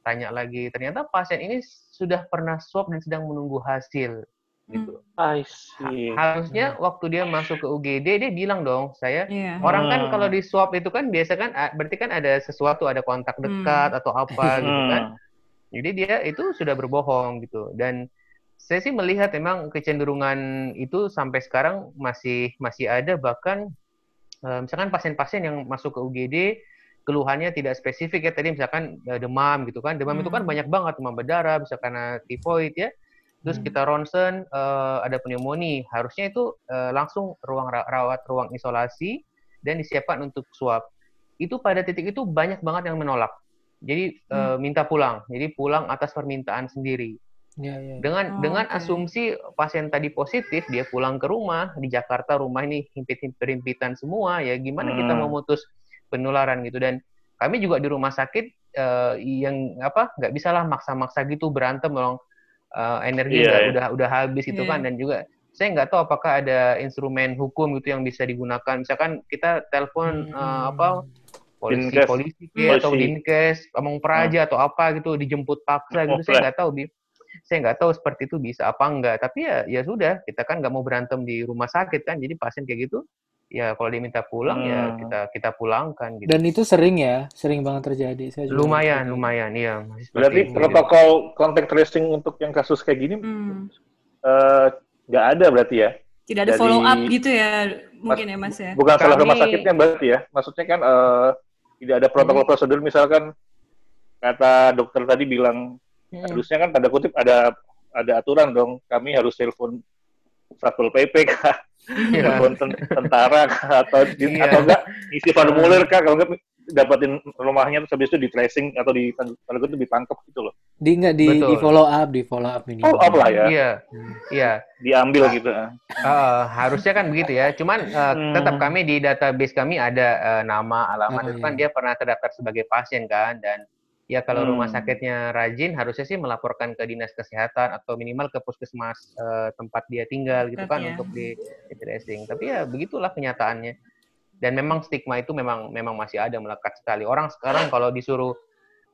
tanya lagi ternyata pasien ini sudah pernah swab dan sedang menunggu hasil gitu.
Hmm. I see.
Harusnya hmm. waktu dia masuk ke UGD dia bilang dong, saya yeah. orang kan hmm. kalau di swab itu kan biasa kan berarti kan ada sesuatu ada kontak dekat hmm. atau apa (laughs) gitu kan. Jadi dia itu sudah berbohong gitu dan saya sih melihat memang kecenderungan itu sampai sekarang masih masih ada bahkan misalkan pasien-pasien yang masuk ke UGD keluhannya tidak spesifik ya tadi misalkan uh, demam gitu kan demam hmm. itu kan banyak banget demam berdarah bisa karena tifoid ya terus hmm. kita ronsen uh, ada pneumonia harusnya itu uh, langsung ruang rawat ruang isolasi dan disiapkan untuk swab itu pada titik itu banyak banget yang menolak jadi hmm. uh, minta pulang jadi pulang atas permintaan sendiri Ya, ya. Dengan oh, dengan okay. asumsi pasien tadi positif, dia pulang ke rumah di Jakarta, rumah ini himpit-himpitan semua, ya gimana hmm. kita memutus penularan gitu dan kami juga di rumah sakit uh, yang apa nggak bisa lah maksa-maksa gitu berantem dong uh, energi yeah, yeah. udah udah habis gitu yeah. kan dan juga saya nggak tahu apakah ada instrumen hukum gitu yang bisa digunakan misalkan kita telepon hmm. uh, apa polisi dinkes. polisi ya, atau dinkes among praja hmm. atau apa gitu dijemput paksa gitu saya nggak tahu saya nggak tahu seperti itu bisa apa enggak tapi ya ya sudah kita kan nggak mau berantem di rumah sakit kan jadi pasien kayak gitu ya kalau diminta pulang ya hmm. ya kita kita pulangkan gitu.
Dan itu sering ya, sering banget terjadi.
Saya juga lumayan, lumayan, iya.
Berarti protokol contact tracing untuk yang kasus kayak gini hmm. uh, ada berarti ya?
Tidak ada Jadi, follow up gitu ya, mungkin ya Mas ya?
Bukan Kami... salah rumah sakitnya berarti ya? Maksudnya kan uh, tidak ada protokol hmm. prosedur misalkan kata dokter tadi bilang hmm. harusnya kan tanda kutip ada ada aturan dong. Kami harus telepon Satpol PP kah? yeah. tentara kah? atau di, yeah. atau enggak isi formulir kah? Kalau enggak dapatin rumahnya terus habis itu di tracing atau di kalau itu ditangkap gitu loh.
Di enggak di, di follow up, di follow up ini.
Follow up lah ya.
Iya. Iya.
Diambil gitu.
Uh, harusnya kan begitu ya. Cuman uh, hmm. tetap kami di database kami ada uh, nama, alamat oh, itu kan iya. dia pernah terdaftar sebagai pasien kan dan ya kalau hmm. rumah sakitnya rajin harusnya sih melaporkan ke dinas kesehatan atau minimal ke puskesmas uh, tempat dia tinggal gitu kan ya. untuk di, di tracing. Tapi ya begitulah kenyataannya. Dan memang stigma itu memang memang masih ada melekat sekali. Orang sekarang kalau disuruh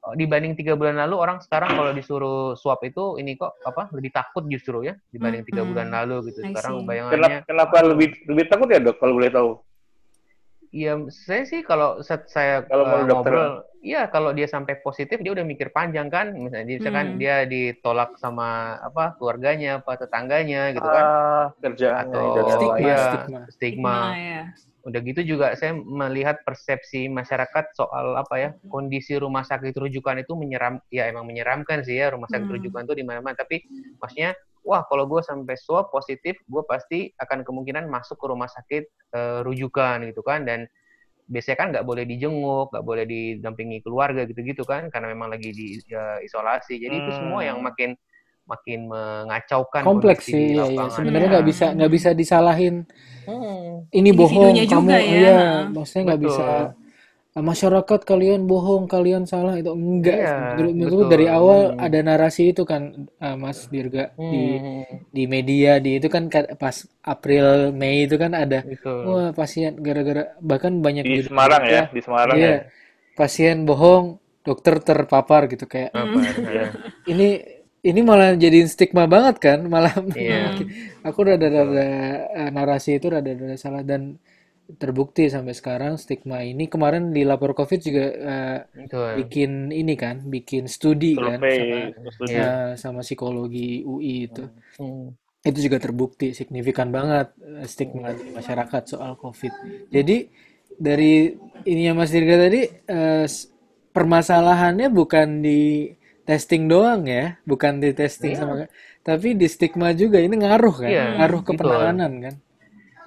eh, dibanding tiga bulan lalu orang sekarang kalau disuruh swab itu ini kok apa lebih takut justru ya dibanding tiga bulan lalu gitu. Sekarang bayangannya
kenapa, kenapa lebih lebih takut ya dok kalau boleh tahu
Ya, saya sih kalau saya kalau uh, ngobrol, iya kalau dia sampai positif dia udah mikir panjang kan, misalnya misalkan hmm. dia ditolak sama apa keluarganya, apa tetangganya gitu kan, uh,
kerjaan
atau stigma, ya, stigma, stigma. stigma ya. Udah gitu juga saya melihat persepsi masyarakat soal apa ya kondisi rumah sakit rujukan itu menyeram, ya emang menyeramkan sih ya rumah sakit hmm. rujukan itu di mana-mana, tapi maksudnya wah kalau gue sampai swab positif, gue pasti akan kemungkinan masuk ke rumah sakit uh, rujukan gitu kan dan biasanya kan nggak boleh dijenguk, nggak boleh didampingi keluarga gitu-gitu kan karena memang lagi di uh, isolasi. Jadi hmm. itu semua yang hmm. makin makin mengacaukan
kompleks sih ya, ya. sebenarnya nggak ya. bisa nggak bisa disalahin hmm. ini bohong kamu ya, ya maksudnya nggak bisa masyarakat kalian bohong, kalian salah itu enggak. Iya, menurut dari awal hmm. ada narasi itu kan uh, Mas Dirga hmm. di di media di itu kan pas April Mei itu kan ada betul. wah pasien gara-gara bahkan banyak
di Semarang ya, di Semarang
iya, ya. Pasien bohong, dokter terpapar gitu kayak. Hmm. Ini ini malah jadi stigma banget kan, malah yeah. (laughs) aku rada-rada uh, narasi itu rada-rada salah dan terbukti sampai sekarang stigma ini. Kemarin di lapor covid juga uh, bikin ini kan bikin studi kan sama ya, sama psikologi UI itu. Hmm. itu juga terbukti signifikan banget uh, stigma di masyarakat soal covid. Jadi dari ininya Mas Dirga tadi uh, permasalahannya bukan di testing doang ya bukan di testing yeah. sama tapi di stigma juga. Ini ngaruh kan yeah, ngaruh ke penanganan kan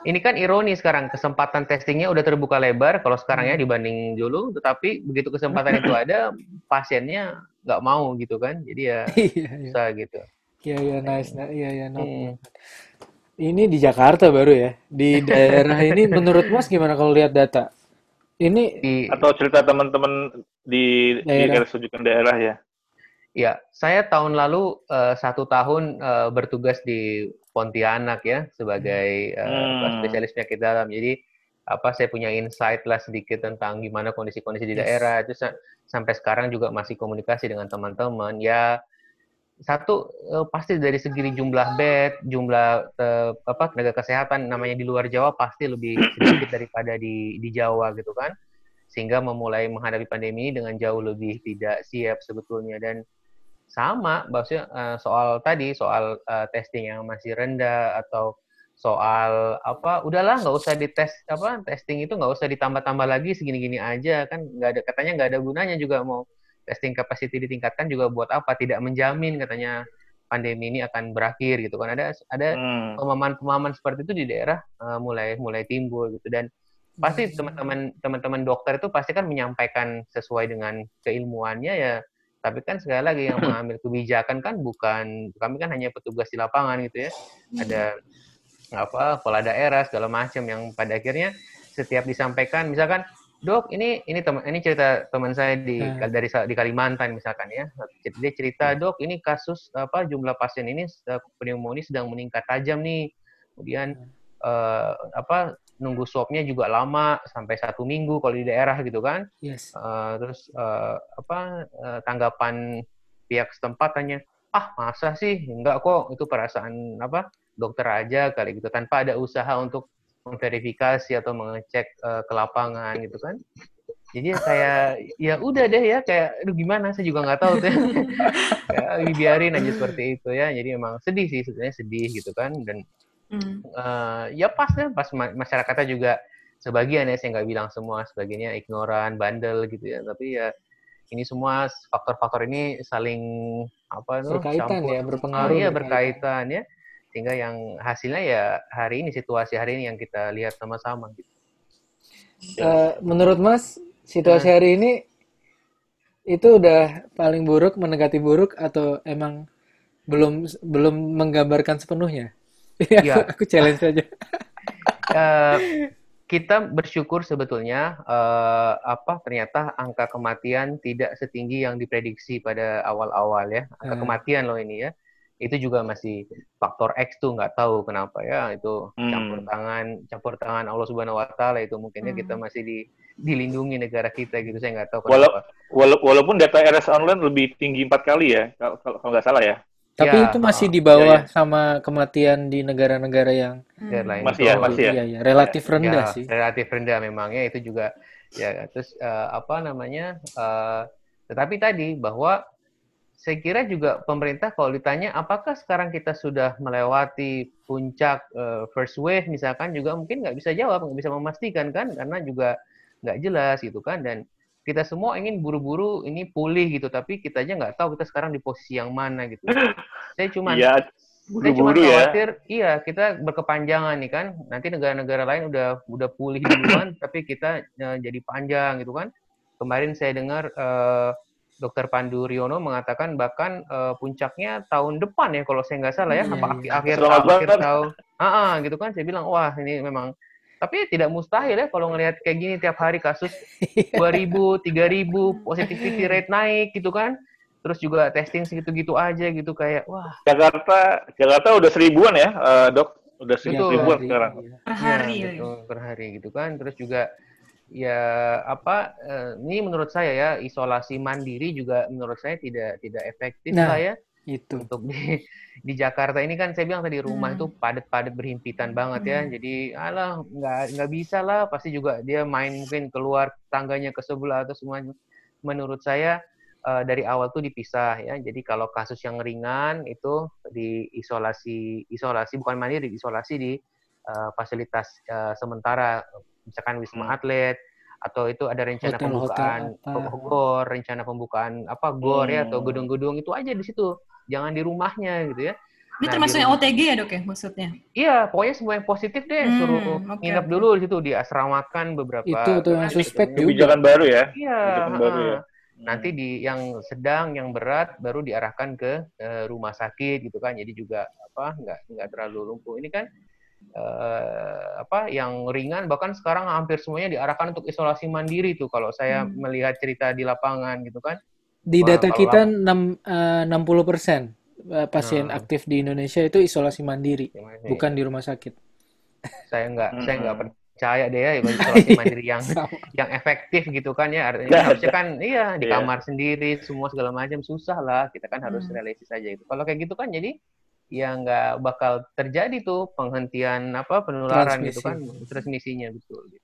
ini kan ironi sekarang kesempatan testingnya udah terbuka lebar kalau sekarang ya hmm. dibanding dulu, tetapi begitu kesempatan itu ada (laughs) pasiennya nggak mau gitu kan, jadi ya (laughs) iya, iya. susah gitu.
Iya iya nice, nah, iya iya no. Hmm. Ini di Jakarta baru ya, di (laughs) daerah ini menurut Mas gimana kalau lihat data? Ini
di, atau cerita teman-teman di daerah. di daerah ya?
Ya, saya tahun lalu uh, satu tahun uh, bertugas di Pontianak ya sebagai uh, spesialis penyakit dalam. Jadi apa saya punya insight lah sedikit tentang gimana kondisi-kondisi di yes. daerah. Itu sampai sekarang juga masih komunikasi dengan teman-teman. Ya satu uh, pasti dari segi jumlah bed, jumlah uh, apa tenaga kesehatan namanya di luar Jawa pasti lebih sedikit daripada di di Jawa gitu kan. Sehingga memulai menghadapi pandemi dengan jauh lebih tidak siap sebetulnya dan sama maksudnya uh, soal tadi soal uh, testing yang masih rendah atau soal apa udahlah nggak usah dites apa testing itu nggak usah ditambah-tambah lagi segini-gini aja. Kan nggak ada katanya nggak ada gunanya juga mau testing capacity ditingkatkan juga buat apa? Tidak menjamin katanya pandemi ini akan berakhir gitu kan. Ada ada hmm. pemahaman-pemahaman seperti itu di daerah uh, mulai mulai timbul gitu. Dan pasti hmm. teman-teman teman-teman dokter itu pasti kan menyampaikan sesuai dengan keilmuannya ya tapi kan sekali lagi yang mengambil kebijakan kan bukan kami kan hanya petugas di lapangan gitu ya. Ada apa kepala daerah segala macam yang pada akhirnya setiap disampaikan. Misalkan dok ini ini teman ini cerita teman saya di hmm. dari di Kalimantan misalkan ya. Dia cerita dok ini kasus apa jumlah pasien ini pneumonia sedang meningkat tajam nih. Kemudian uh, apa nunggu swabnya juga lama sampai satu minggu kalau di daerah gitu kan. Yes. Uh, terus uh, apa uh, tanggapan pihak setempat hanya ah masa sih enggak kok itu perasaan apa dokter aja kali gitu tanpa ada usaha untuk memverifikasi atau mengecek uh, ke lapangan gitu kan. Jadi saya ya udah deh ya kayak aduh gimana saya juga nggak tahu tuh. (laughs) ya biarin aja seperti itu ya. Jadi emang sedih sih sebenarnya sedih gitu kan dan Uh, ya pas deh, pas masyarakatnya juga sebagian ya, saya nggak bilang semua, sebagiannya ignoran, bandel gitu ya. Tapi ya ini semua faktor-faktor ini saling apa
tuh berkaitan campur. ya, berpengaruh.
Iya berkaitan ya, sehingga yang hasilnya ya hari ini situasi hari ini yang kita lihat sama-sama. Gitu.
Uh, menurut Mas, situasi nah. hari ini itu udah paling buruk, mendekati buruk atau emang belum belum menggambarkan sepenuhnya? Iya, ya. aku challenge saja.
uh, (laughs) kita bersyukur sebetulnya uh, apa ternyata angka kematian tidak setinggi yang diprediksi pada awal-awal ya. Angka hmm. kematian loh ini ya. Itu juga masih faktor X tuh nggak tahu kenapa ya itu hmm. campur tangan campur tangan Allah Subhanahu wa taala itu mungkinnya hmm. kita masih di dilindungi negara kita gitu saya nggak tahu
kenapa. Wala walaupun data RS online lebih tinggi empat kali ya kalau kalau nggak salah ya.
Tapi ya, itu masih di bawah ya, ya. sama kematian di negara-negara yang
hmm. lain. Masih ya, masih ya. Iya,
ya. Relatif rendah ya, sih.
Relatif rendah memangnya itu juga ya terus uh, apa namanya? Uh, tetapi tadi bahwa saya kira juga pemerintah kalau ditanya apakah sekarang kita sudah melewati puncak uh, first wave misalkan juga mungkin nggak bisa jawab, nggak bisa memastikan kan karena juga nggak jelas gitu kan dan kita semua ingin buru-buru ini pulih gitu, tapi kita aja nggak tahu kita sekarang di posisi yang mana gitu. Saya (laughs) cuma
ya,
saya cuma khawatir, ya. iya kita berkepanjangan nih kan, nanti negara-negara lain udah udah pulih duluan, (coughs) tapi kita uh, jadi panjang gitu kan. Kemarin saya dengar uh, Dokter Pandu Riono mengatakan bahkan uh, puncaknya tahun depan ya kalau saya nggak salah ya, hmm, apa iya. akhir, akhir, akhir tahun, ah, ah gitu kan. Saya bilang wah ini memang tapi tidak mustahil ya kalau ngelihat kayak gini tiap hari kasus (laughs) 2000, 3000, positivity rate naik gitu kan. Terus juga testing segitu-gitu aja gitu kayak wah.
Jakarta Jakarta udah seribuan ya, uh, Dok. Udah seribu ribuan sekarang.
Per hari.
Ya, gitu, per hari gitu kan. Terus juga ya apa uh, ini menurut saya ya isolasi mandiri juga menurut saya tidak tidak efektif nah, lah ya
itu
untuk di di Jakarta ini kan saya bilang tadi rumah hmm. itu padat-padat berhimpitan banget ya hmm. jadi alah nggak nggak bisa lah pasti juga dia main mungkin keluar tangganya ke sebelah atau semuanya menurut saya uh, dari awal tuh dipisah ya jadi kalau kasus yang ringan itu di isolasi isolasi bukan mandiri isolasi di uh, fasilitas uh, sementara misalkan wisma hmm. atlet atau itu ada rencana hotel, pembukaan hotel, gor, rencana pembukaan apa gor hmm. ya atau hmm. gedung-gedung itu aja di situ jangan di rumahnya gitu ya.
Ini nah, termasuk yang OTG ya dok ya maksudnya?
Iya, pokoknya semua yang positif deh hmm, suruh okay. nginep dulu di situ diasramakan beberapa.
Itu tuh yang suspek
juga. Kebijakan baru ya.
Iya. Baru ya. Nanti di yang sedang, yang berat baru diarahkan ke uh, rumah sakit gitu kan. Jadi juga apa nggak nggak terlalu lumpuh. Ini kan uh, apa yang ringan bahkan sekarang hampir semuanya diarahkan untuk isolasi mandiri tuh kalau saya hmm. melihat cerita di lapangan gitu kan
di data kita enam eh, enam puluh persen eh, pasien hmm. aktif di Indonesia itu isolasi mandiri, Gimana bukan di rumah sakit.
Saya nggak hmm. saya nggak percaya deh ya (laughs) isolasi mandiri yang yang efektif gitu kan ya. Artinya harusnya kan iya di iya. kamar sendiri semua segala macam susah lah. Kita kan harus hmm. realistis aja itu. Kalau kayak gitu kan jadi ya nggak bakal terjadi tuh penghentian apa penularan Transmisi. gitu kan transmisinya betul. Gitu.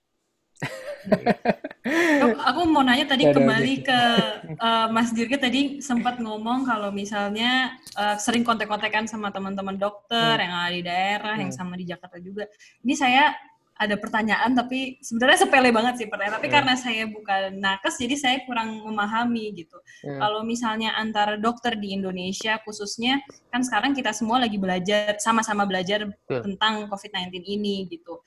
Dok, aku mau nanya tadi kembali ke uh, Mas Dirga tadi sempat ngomong kalau misalnya uh, sering kontak-kontakan sama teman-teman dokter hmm. yang ada di daerah, hmm. yang sama di Jakarta juga. Ini saya ada pertanyaan tapi sebenarnya sepele banget sih pertanyaan tapi hmm. karena saya bukan nakes jadi saya kurang memahami gitu. Hmm. Kalau misalnya antara dokter di Indonesia khususnya kan sekarang kita semua lagi belajar sama-sama belajar hmm. tentang COVID-19 ini gitu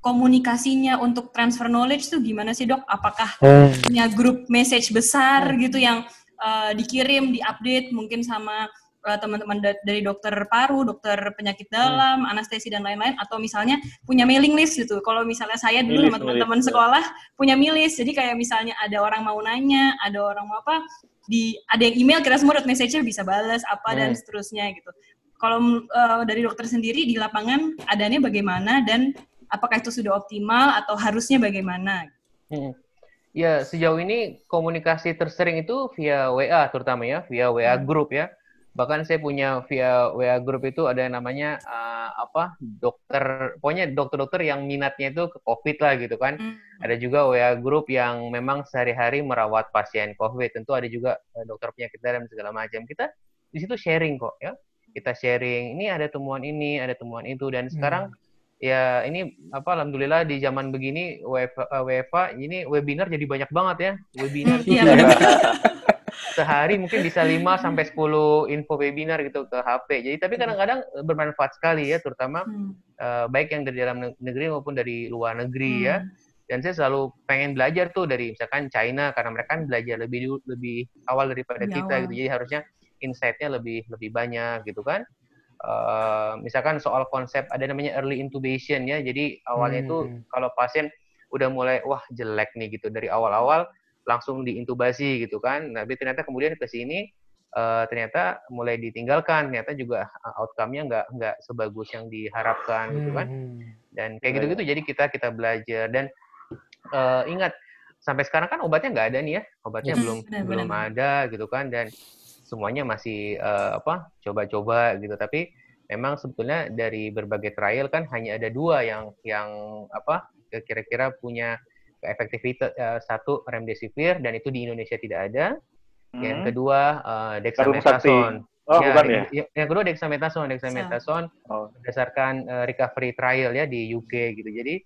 komunikasinya untuk transfer knowledge tuh gimana sih dok? Apakah hmm. punya grup message besar hmm. gitu yang uh, dikirim, diupdate mungkin sama uh, teman-teman da dari dokter paru, dokter penyakit hmm. dalam, hmm. anestesi dan lain-lain, atau misalnya punya mailing list gitu. Kalau misalnya saya dulu sama teman-teman sekolah punya mailing list, jadi kayak misalnya ada orang mau nanya, ada orang mau apa, di ada yang email kita semua message-nya bisa balas apa hmm. dan seterusnya gitu. Kalau uh, dari dokter sendiri di lapangan adanya bagaimana dan apakah itu sudah optimal atau harusnya bagaimana?
Hmm. Ya, sejauh ini komunikasi tersering itu via WA terutama ya, via WA hmm. group ya. Bahkan saya punya via WA group itu ada yang namanya uh, apa? dokter, pokoknya dokter-dokter yang minatnya itu ke COVID lah gitu kan. Hmm. Ada juga WA group yang memang sehari-hari merawat pasien COVID. Tentu ada juga uh, dokter penyakit dalam segala macam. Kita di situ sharing kok ya. Kita sharing, ini ada temuan ini, ada temuan itu dan sekarang hmm ya ini apa alhamdulillah di zaman begini WFA, WFA ini webinar jadi banyak banget ya webinar (laughs) iya. sehari mungkin bisa 5 sampai 10 info webinar gitu ke HP. Jadi tapi kadang-kadang bermanfaat sekali ya terutama hmm. uh, baik yang dari dalam negeri maupun dari luar negeri ya. hmm. ya. Dan saya selalu pengen belajar tuh dari misalkan China karena mereka kan belajar lebih lebih awal daripada ya, kita awal. gitu. Jadi harusnya insight-nya lebih lebih banyak gitu kan. Uh, misalkan soal konsep ada namanya early intubation ya. Jadi awalnya itu hmm. kalau pasien udah mulai wah jelek nih gitu dari awal-awal langsung diintubasi gitu kan. Tapi ternyata kemudian ke sini uh, ternyata mulai ditinggalkan, ternyata juga outcome-nya nggak nggak sebagus yang diharapkan gitu kan. Hmm. Dan kayak gitu-gitu jadi kita kita belajar dan uh, ingat sampai sekarang kan obatnya nggak ada nih ya, obatnya yes, belum benar, belum ada gitu kan dan semuanya masih uh, apa coba-coba gitu tapi memang sebetulnya dari berbagai trial kan hanya ada dua yang yang apa kira-kira punya efektivitas uh, satu remdesivir dan itu di Indonesia tidak ada hmm. yang kedua uh, dexamethasone
Oh, ya, bukan ya?
Yang, yang kedua dexamethasone, dexamethasone oh. berdasarkan uh, recovery trial ya di UK gitu. Jadi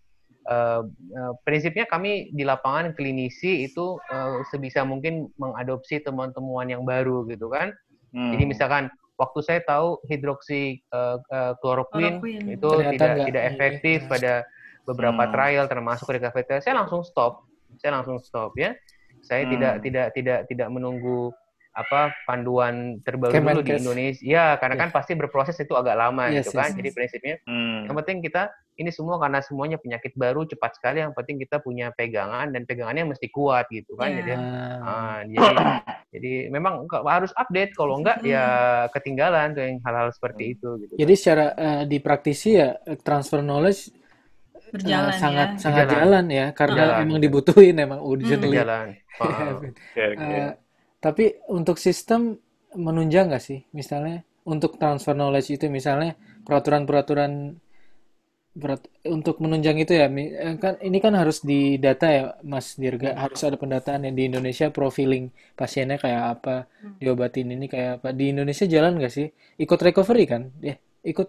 uh, uh, prinsipnya kami di lapangan klinisi itu uh, sebisa mungkin mengadopsi temuan-temuan yang baru gitu kan. Hmm. Jadi misalkan waktu saya tahu hidroksi uh, uh, itu tidak tidak efektif ya. pada beberapa hmm. trial termasuk recovery trial, saya langsung stop. Saya langsung stop ya. Saya hmm. tidak tidak tidak tidak menunggu apa panduan terbaru Kemenkes. dulu di Indonesia. Ya, karena kan pasti berproses itu agak lama yes, gitu kan. Yes, Jadi prinsipnya hmm. yang penting kita ini semua karena semuanya penyakit baru cepat sekali yang penting kita punya pegangan dan pegangannya mesti kuat gitu kan. Yeah. Jadi uh, (clears throat) jadi jadi memang harus update kalau enggak hmm. ya ketinggalan tuh yang hal-hal seperti itu gitu.
Jadi kan. secara uh, di praktisi ya transfer knowledge berjalan uh, sangat ya. sangat jalan, jalan ya karena jalan. emang dibutuhin emang urgently. Hmm. Jalan. Uh, (laughs) okay, okay. Uh, tapi untuk sistem menunjang nggak sih? Misalnya untuk transfer knowledge itu misalnya peraturan-peraturan berat, untuk menunjang itu ya eh, kan ini kan harus di data ya Mas Dirga. Hmm. harus ada pendataan yang di Indonesia profiling pasiennya kayak apa hmm. diobatin ini kayak apa. Di Indonesia jalan nggak sih? Ikut recovery kan? Ya ikut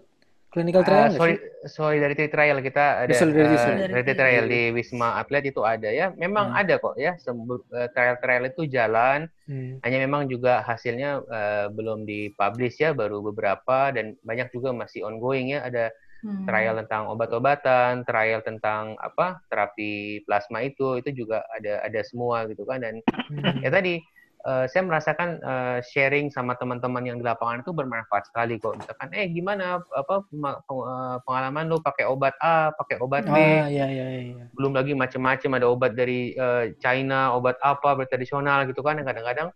clinical ah, trial uh,
sorry, solidarity trial kita ada solidarity, uh, solidarity trial di Wisma Atlet itu ada ya. Memang hmm. ada kok ya eh, trial-trial itu jalan. Hmm. hanya memang juga hasilnya uh, belum dipublish ya baru beberapa dan banyak juga masih ongoing ya. Ada hmm. trial tentang obat-obatan trial tentang apa terapi plasma itu itu juga ada ada semua gitu kan dan hmm. ya tadi uh, saya merasakan uh, sharing sama teman-teman yang di lapangan itu bermanfaat sekali kok. Misalkan, eh gimana apa eh, pengalaman lu pakai obat A, pakai obat B,
ah, iya, iya, iya.
belum lagi macam-macam ada obat dari uh, China, obat apa bertradisional gitu kan. Kadang-kadang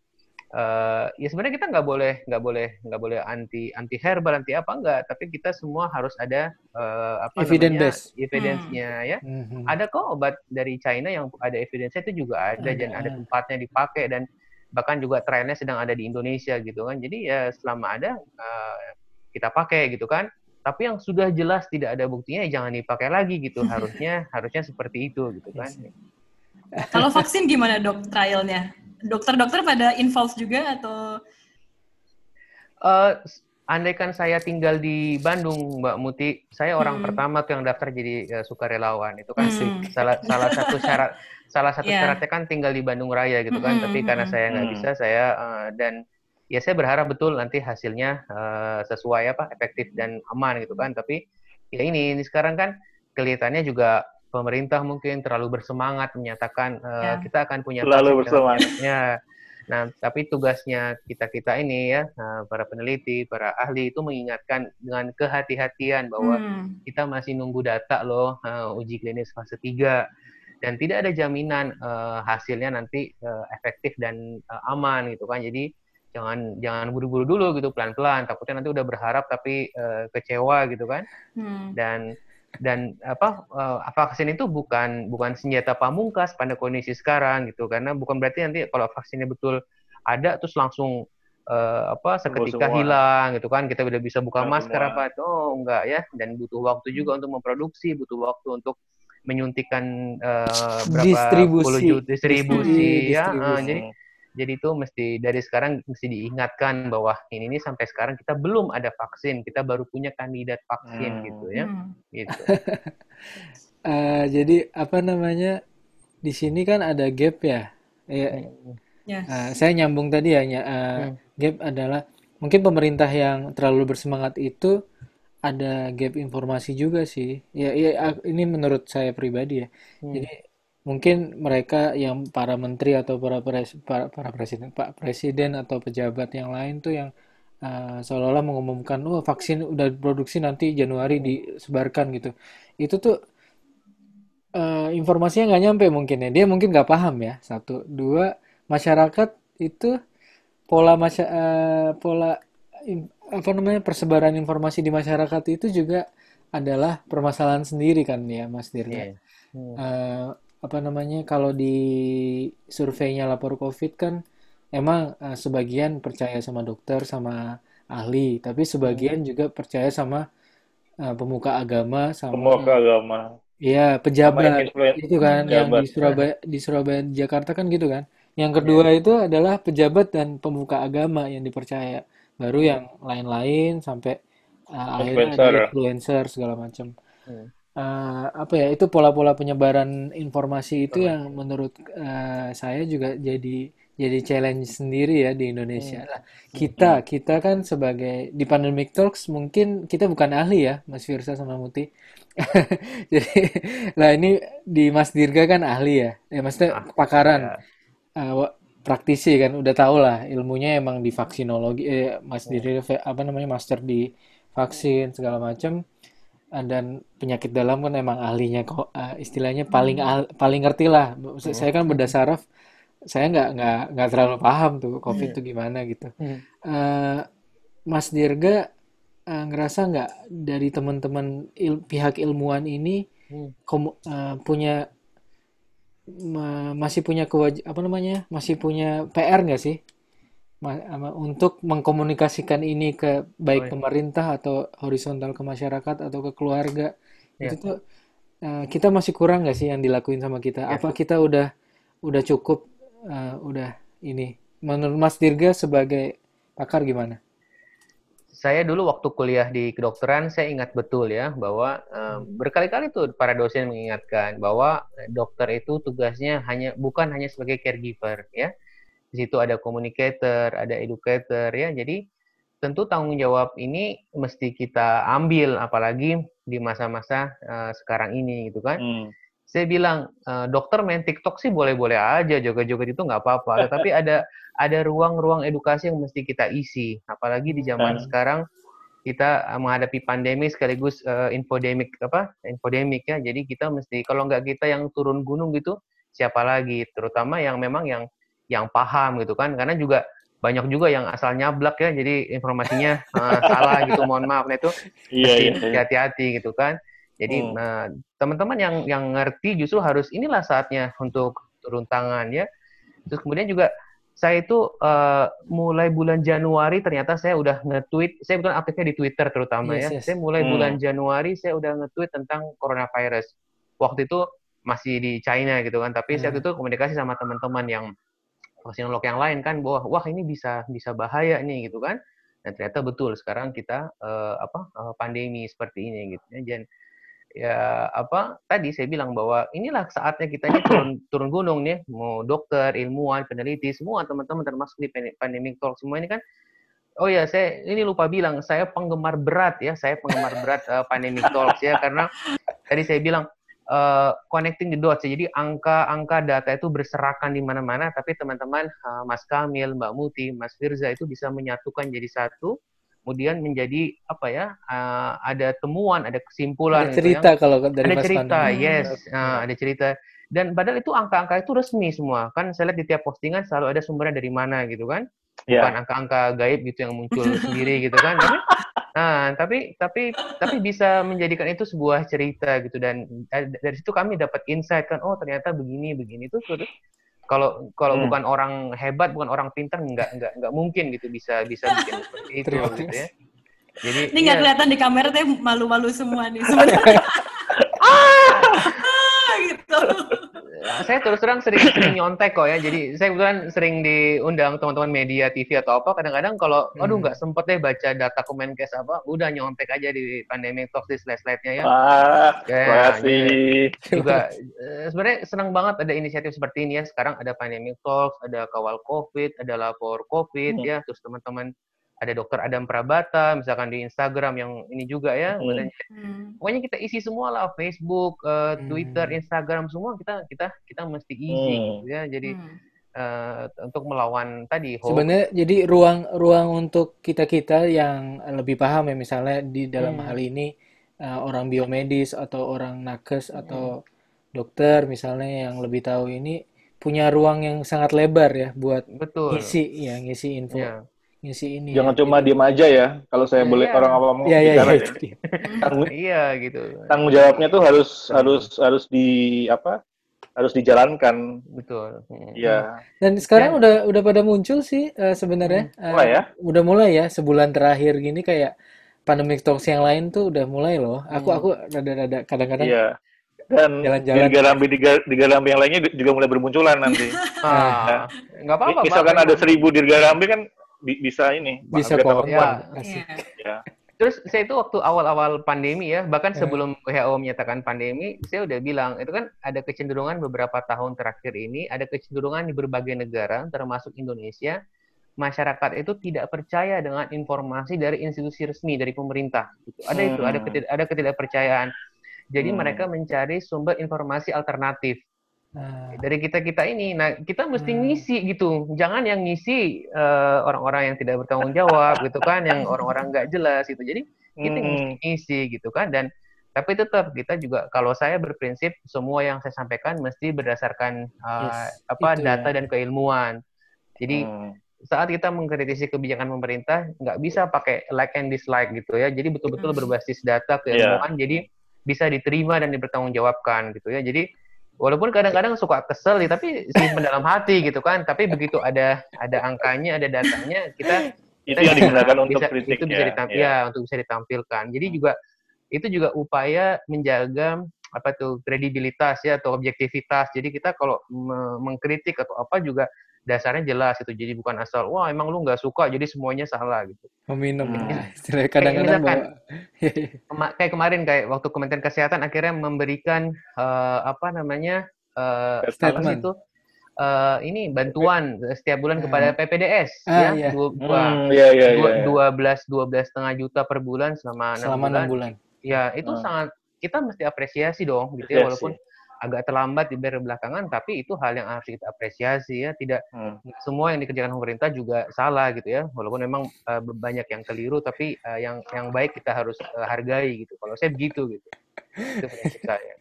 uh, ya sebenarnya kita nggak boleh nggak boleh nggak boleh anti anti herbal anti apa enggak tapi kita semua harus ada uh, apa
evidence namanya
evidence-nya hmm. ya. Hmm. ada kok obat dari China yang ada evidence-nya itu juga ada, ada dan ada tempatnya dipakai dan bahkan juga trennya sedang ada di Indonesia gitu kan. Jadi ya selama ada uh, kita pakai gitu kan. Tapi yang sudah jelas tidak ada buktinya ya jangan dipakai lagi gitu. Harusnya harusnya seperti itu gitu kan. (laughs)
Kalau vaksin gimana dok trialnya dokter-dokter pada involve juga atau
uh, andaikan saya tinggal di Bandung, Mbak Muti, saya orang hmm. pertama tuh yang daftar jadi uh, sukarelawan. Itu kan hmm. salah salah satu syarat salah satu (laughs) yeah. syaratnya kan tinggal di Bandung Raya gitu kan. Hmm. Tapi karena saya nggak hmm. bisa, saya uh, dan ya saya berharap betul nanti hasilnya uh, sesuai apa efektif dan aman gitu kan. Tapi ya ini ini sekarang kan kelihatannya juga pemerintah mungkin terlalu bersemangat menyatakan uh, yeah. kita akan punya
terlalu bersemangat.
Ya Nah, tapi tugasnya kita-kita ini ya, eh, para peneliti, para ahli itu mengingatkan dengan kehati-hatian bahwa hmm. kita masih nunggu data loh uh, uji klinis fase 3 dan tidak ada jaminan uh, hasilnya nanti uh, efektif dan uh, aman gitu kan. Jadi jangan jangan buru-buru dulu gitu pelan-pelan takutnya nanti udah berharap tapi uh, kecewa gitu kan. Hmm. Dan dan apa uh, vaksin itu bukan bukan senjata pamungkas pada kondisi sekarang gitu. Karena bukan berarti nanti kalau vaksinnya betul ada terus langsung uh, apa seketika hilang gitu kan. Kita udah bisa buka Semua. masker apa itu oh enggak ya. Dan butuh waktu juga untuk memproduksi butuh waktu untuk menyuntikkan uh, berapa
distribusi.
puluh juta distribusi, distribusi ya Uh, jadi jadi itu mesti dari sekarang mesti diingatkan bahwa ini, ini sampai sekarang kita belum ada vaksin, kita baru punya kandidat vaksin hmm. gitu ya. Hmm. Gitu.
uh, (laughs) jadi apa namanya di sini kan ada gap ya. Ya. Yes. Uh, saya nyambung tadi ya, uh, hmm. gap adalah mungkin pemerintah yang terlalu bersemangat itu ada gap informasi juga sih. Ya, ya ini menurut saya pribadi ya. Hmm. Jadi mungkin mereka yang para menteri atau para pres, para, para presiden pak presiden atau pejabat yang lain tuh yang uh, seolah-olah mengumumkan oh vaksin udah produksi nanti Januari disebarkan gitu itu tuh uh, informasinya nggak nyampe mungkin ya dia mungkin nggak paham ya satu dua masyarakat itu pola masya, uh, pola in, apa namanya persebaran informasi di masyarakat itu juga adalah permasalahan sendiri kan ya Mas Dirga. Yeah. Hmm. Uh, apa namanya kalau di surveinya lapor covid kan emang uh, sebagian percaya sama dokter sama ahli, tapi sebagian juga percaya sama uh, pemuka agama sama
pemuka agama.
Iya, pejabat itu kan pejabat, yang di Surabaya di Surabaya Jakarta kan gitu kan. Yang kedua ya. itu adalah pejabat dan pemuka agama yang dipercaya. Baru yang lain-lain sampai uh, akhirnya ada influencer segala macam. Hmm. Uh, apa ya itu pola-pola penyebaran informasi itu yang menurut uh, saya juga jadi jadi challenge sendiri ya di Indonesia. Hmm. Nah, kita kita kan sebagai di Pandemic Talks mungkin kita bukan ahli ya Mas Firsa sama Muti. (laughs) jadi lah ini di Mas Dirga kan ahli ya. Ya maksudnya ah, pakaran. Ya uh, praktisi kan udah tau lah ilmunya emang di vaksinologi eh, Mas oh. Diri apa namanya master di vaksin segala macam dan penyakit dalam kan emang ahlinya kok. Uh, istilahnya paling ah, paling ngerti lah. Saya kan berdasar saya nggak nggak nggak terlalu paham tuh covid itu gimana gitu. Uh, Mas Dirga uh, ngerasa nggak dari teman-teman il, pihak ilmuwan ini hmm. komu, uh, punya masih punya kewaj apa namanya masih punya PR nggak sih untuk mengkomunikasikan ini ke baik oh, iya. pemerintah atau horizontal ke masyarakat atau ke keluarga ya. itu tuh uh, kita masih kurang nggak sih yang dilakuin sama kita ya. apa kita udah udah cukup uh, udah ini menurut Mas Dirga sebagai pakar gimana?
saya dulu waktu kuliah di kedokteran saya ingat betul ya bahwa um, berkali-kali tuh para dosen mengingatkan bahwa dokter itu tugasnya hanya bukan hanya sebagai caregiver ya. Di situ ada communicator, ada educator ya. Jadi tentu tanggung jawab ini mesti kita ambil apalagi di masa-masa uh, sekarang ini gitu kan. Hmm saya bilang e, dokter main TikTok sih boleh-boleh aja joget-joget itu nggak apa-apa (laughs) tetapi ada ada ruang-ruang edukasi yang mesti kita isi apalagi di zaman hmm. sekarang kita menghadapi pandemi sekaligus uh, infodemik apa infodemik ya jadi kita mesti kalau nggak kita yang turun gunung gitu siapa lagi terutama yang memang yang yang paham gitu kan karena juga banyak juga yang asal nyablak ya jadi informasinya uh, (laughs) salah gitu mohon maaf nah itu iya, iya, iya. hati-hati gitu kan jadi hmm. nah, teman-teman yang yang ngerti justru harus inilah saatnya untuk turun tangan ya. Terus kemudian juga saya itu uh, mulai bulan Januari ternyata saya udah nge-tweet, saya bukan aktifnya di Twitter terutama yes, ya. Yes. Saya mulai hmm. bulan Januari saya udah nge-tweet tentang coronavirus. Waktu itu masih di China gitu kan, tapi hmm. saya itu komunikasi sama teman-teman yang vaksinolog yang lain kan bahwa wah ini bisa bisa bahaya nih gitu kan. Dan ternyata betul sekarang kita uh, apa uh, pandemi seperti ini gitu ya. Dan ya apa tadi saya bilang bahwa inilah saatnya kita ini turun turun gunung nih mau dokter ilmuwan peneliti semua teman-teman termasuk di pandemic talk semua ini kan oh ya saya ini lupa bilang saya penggemar berat ya saya penggemar berat uh, pandemic talks ya karena tadi saya bilang uh, connecting the dots ya. jadi angka-angka data itu berserakan di mana-mana tapi teman-teman uh, Mas Kamil Mbak Muti Mas Firza itu bisa menyatukan jadi satu kemudian menjadi apa ya uh, ada temuan ada kesimpulan
ada gitu cerita gitu, kalau dari
ada Mas cerita Pandu. yes. uh, ada cerita. Dan padahal itu angka-angka itu resmi semua. Kan saya lihat di tiap postingan selalu ada sumbernya dari mana gitu kan. Yeah. bukan angka-angka gaib gitu yang muncul (laughs) sendiri gitu kan. Tapi nah tapi tapi tapi bisa menjadikan itu sebuah cerita gitu. Dan dari situ kami dapat insight kan oh ternyata begini begini. Itu kalau kalau hmm. bukan orang hebat bukan orang pintar nggak nggak nggak mungkin gitu bisa bisa bikin seperti itu gitu ya.
jadi ini nggak ya. kelihatan di kamera tuh malu-malu semua nih (laughs) sebenarnya. (laughs) Ah,
gitu saya terus terang sering sering nyontek kok ya. Jadi saya kebetulan sering diundang teman-teman media TV atau apa. Kadang-kadang kalau, aduh hmm. nggak sempet deh baca data Kemenkes apa, udah nyontek aja di pandemic talks di slide-slide-nya ya.
Ah, ya, kasih.
Juga eh, sebenarnya senang banget ada inisiatif seperti ini ya. Sekarang ada pandemic talks, ada kawal COVID, ada lapor COVID hmm. ya. Terus teman-teman ada dokter Adam Prabata, misalkan di Instagram yang ini juga ya. Hmm. hmm. Pokoknya kita isi semua lah Facebook, uh, Twitter, hmm. Instagram semua kita kita kita mesti isi hmm. gitu ya. Jadi hmm. uh, untuk melawan tadi
hoax. Sebenarnya jadi ruang ruang untuk kita kita yang lebih paham ya misalnya di dalam hmm. hal ini uh, orang biomedis atau orang nakes atau hmm. dokter misalnya yang lebih tahu ini punya ruang yang sangat lebar ya buat
Betul.
ngisi ya ngisi info. Yeah ngisi ini.
Jangan ya, cuma gitu. diem aja ya. Kalau saya ya, boleh ya. orang awam
ya, ya,
bicara
ya,
ya. tanggung, (laughs) iya gitu.
Tanggung jawabnya tuh harus harus harus di apa? harus dijalankan.
Betul.
Iya. Dan sekarang Dan, udah udah pada muncul sih uh, sebenarnya.
Hmm, mulai ya?
Uh, udah mulai ya sebulan terakhir gini kayak pandemic talks yang lain tuh udah mulai loh. Aku hmm. aku rada-rada kadang-kadang.
Iya. Dan jalan-jalan. Digarambi digarambi yang lainnya juga mulai bermunculan nanti. (laughs)
ah, nggak apa-apa.
Misalkan ada seribu digarambi kan bisa ini.
Bisa kok.
Ya.
ya. Terus saya itu waktu awal-awal pandemi ya, bahkan hmm. sebelum WHO menyatakan pandemi, saya udah bilang itu kan ada kecenderungan beberapa tahun terakhir ini, ada kecenderungan di berbagai negara, termasuk Indonesia, masyarakat itu tidak percaya dengan informasi dari institusi resmi dari pemerintah. Gitu. Ada hmm. itu, ada ketid ada ketidakpercayaan. Jadi hmm. mereka mencari sumber informasi alternatif. Ah. Dari kita kita ini, nah kita mesti hmm. ngisi gitu, jangan yang ngisi uh, orang-orang yang tidak bertanggung jawab gitu kan, yang orang-orang nggak jelas gitu. Jadi kita hmm. mesti ngisi gitu kan, dan tapi tetap kita juga kalau saya berprinsip semua yang saya sampaikan mesti berdasarkan uh, yes, apa data ya. dan keilmuan. Jadi hmm. saat kita mengkritisi kebijakan pemerintah nggak bisa pakai like and dislike gitu ya. Jadi betul-betul hmm. berbasis data keilmuan. Yeah. Jadi bisa diterima dan dipertanggungjawabkan gitu ya. Jadi walaupun kadang-kadang suka kesel tapi simpen dalam hati gitu kan. Tapi begitu ada ada angkanya ada datanya kita
itu yang digunakan (laughs) untuk kritik
itu bisa ditampil ya. ya untuk bisa ditampilkan. Jadi juga itu juga upaya menjaga apa tuh kredibilitas ya atau objektivitas. Jadi kita kalau mengkritik atau apa juga dasarnya jelas itu jadi bukan asal wah emang lu nggak suka jadi semuanya salah gitu
meminum hmm. ya kadang-kadang (laughs)
kema kayak kemarin kayak waktu Kementerian Kesehatan akhirnya memberikan uh, apa namanya uh,
statement
itu uh, ini bantuan setiap bulan kepada PPDS
ah, ya iya.
dua, dua, hmm, iya, iya, iya. dua belas dua belas setengah juta per bulan selama
enam bulan. bulan
ya itu hmm. sangat kita mesti apresiasi dong gitu ya walaupun agak terlambat dibayar belakangan, tapi itu hal yang harus kita apresiasi ya. Tidak hmm. semua yang dikerjakan pemerintah juga salah gitu ya. Walaupun memang uh, banyak yang keliru, tapi uh, yang yang baik kita harus uh, hargai gitu. Kalau saya begitu gitu. Itu prinsip saya.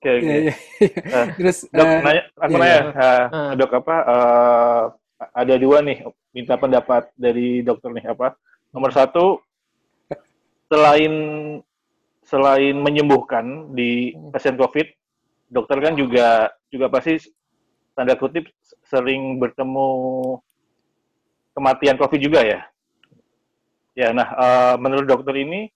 Oke, okay, okay. (laughs) yeah, yeah. uh, Terus dok, uh, nanya, aku yeah, nanya, uh, uh. dok apa? Uh, ada dua nih, minta pendapat dari dokter nih apa? Nomor satu, selain selain menyembuhkan di hmm. pasien COVID, dokter kan juga juga pasti tanda kutip sering bertemu kematian COVID juga ya. Ya, nah uh, menurut dokter ini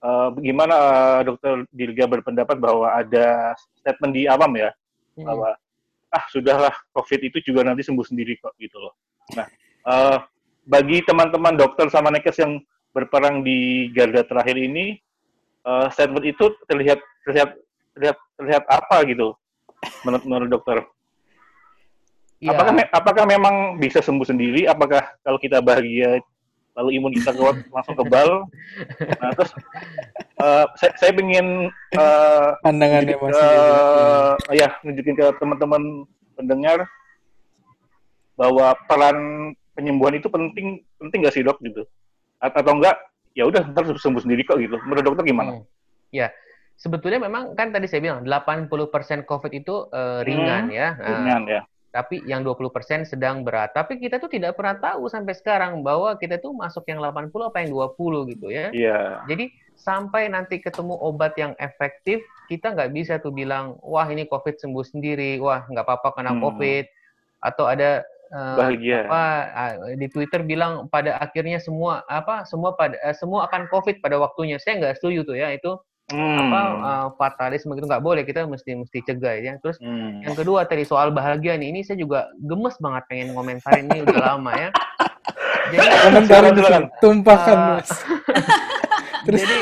uh, gimana uh, dokter Dirga berpendapat bahwa ada statement di awam ya hmm. bahwa ah sudahlah COVID itu juga nanti sembuh sendiri kok gitu loh. Nah uh, bagi teman-teman dokter sama nakes yang berperang di garda terakhir ini uh, statement itu terlihat terlihat terlihat terlihat apa gitu menurut, menurut dokter? Ya. Apakah apakah memang bisa sembuh sendiri? Apakah kalau kita bahagia lalu imun kita kuat (laughs) langsung kebal? Nah terus uh, saya, saya ingin uh,
pandangannya mas.
Uh, ya nunjukin ke teman-teman pendengar bahwa peran penyembuhan itu penting penting gak sih dok gitu? Atau enggak ya udah ntar sembuh sendiri kok gitu. Menurut dokter gimana? Hmm.
Ya, sebetulnya memang kan tadi saya bilang 80% COVID itu uh, ringan hmm, ya.
Nah, ringan ya.
Tapi yang 20% sedang berat. Tapi kita tuh tidak pernah tahu sampai sekarang bahwa kita tuh masuk yang 80 apa yang 20 gitu ya.
Iya.
Jadi sampai nanti ketemu obat yang efektif, kita nggak bisa tuh bilang, wah ini COVID sembuh sendiri, wah nggak apa-apa kena hmm. COVID. Atau ada
uh, bahagia
apa uh, di Twitter bilang pada akhirnya semua apa semua pada uh, semua akan COVID pada waktunya. Saya nggak setuju tuh ya itu hmm. apa uh, fatalisme gitu nggak boleh kita mesti mesti cegah ya. Terus hmm. yang kedua tadi soal bahagia nih ini saya juga gemes banget pengen komentarin ini udah lama ya. (laughs)
Jadi komentarin tumpahkan uh, mas. (laughs)
Terus, jadi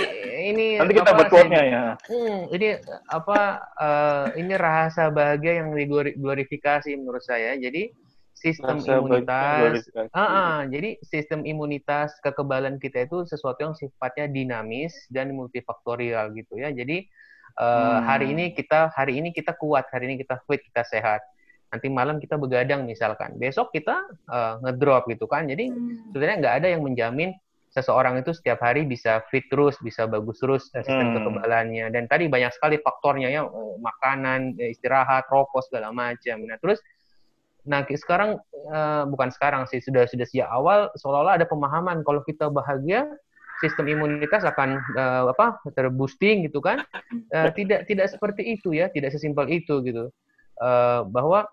ini
nanti kita buat quote-nya ya.
Hmm, ini apa uh, ini rasa bahagia yang diglorifikasi menurut saya. Jadi sistem Rasa imunitas. Uh, uh, jadi sistem imunitas kekebalan kita itu sesuatu yang sifatnya dinamis dan multifaktorial gitu ya. Jadi uh, hmm. hari ini kita hari ini kita kuat, hari ini kita fit, kita sehat. Nanti malam kita begadang misalkan, besok kita uh, ngedrop gitu kan. Jadi hmm. sebenarnya nggak ada yang menjamin seseorang itu setiap hari bisa fit terus, bisa bagus terus sistem hmm. kekebalannya. Dan tadi banyak sekali faktornya ya, makanan, istirahat, rokok segala macam. Nah terus Nah, sekarang uh, bukan sekarang sih sudah sudah sejak awal seolah-olah ada pemahaman kalau kita bahagia sistem imunitas akan uh, apa terboosting gitu kan? Uh, tidak tidak seperti itu ya tidak sesimpel itu gitu. Uh, bahwa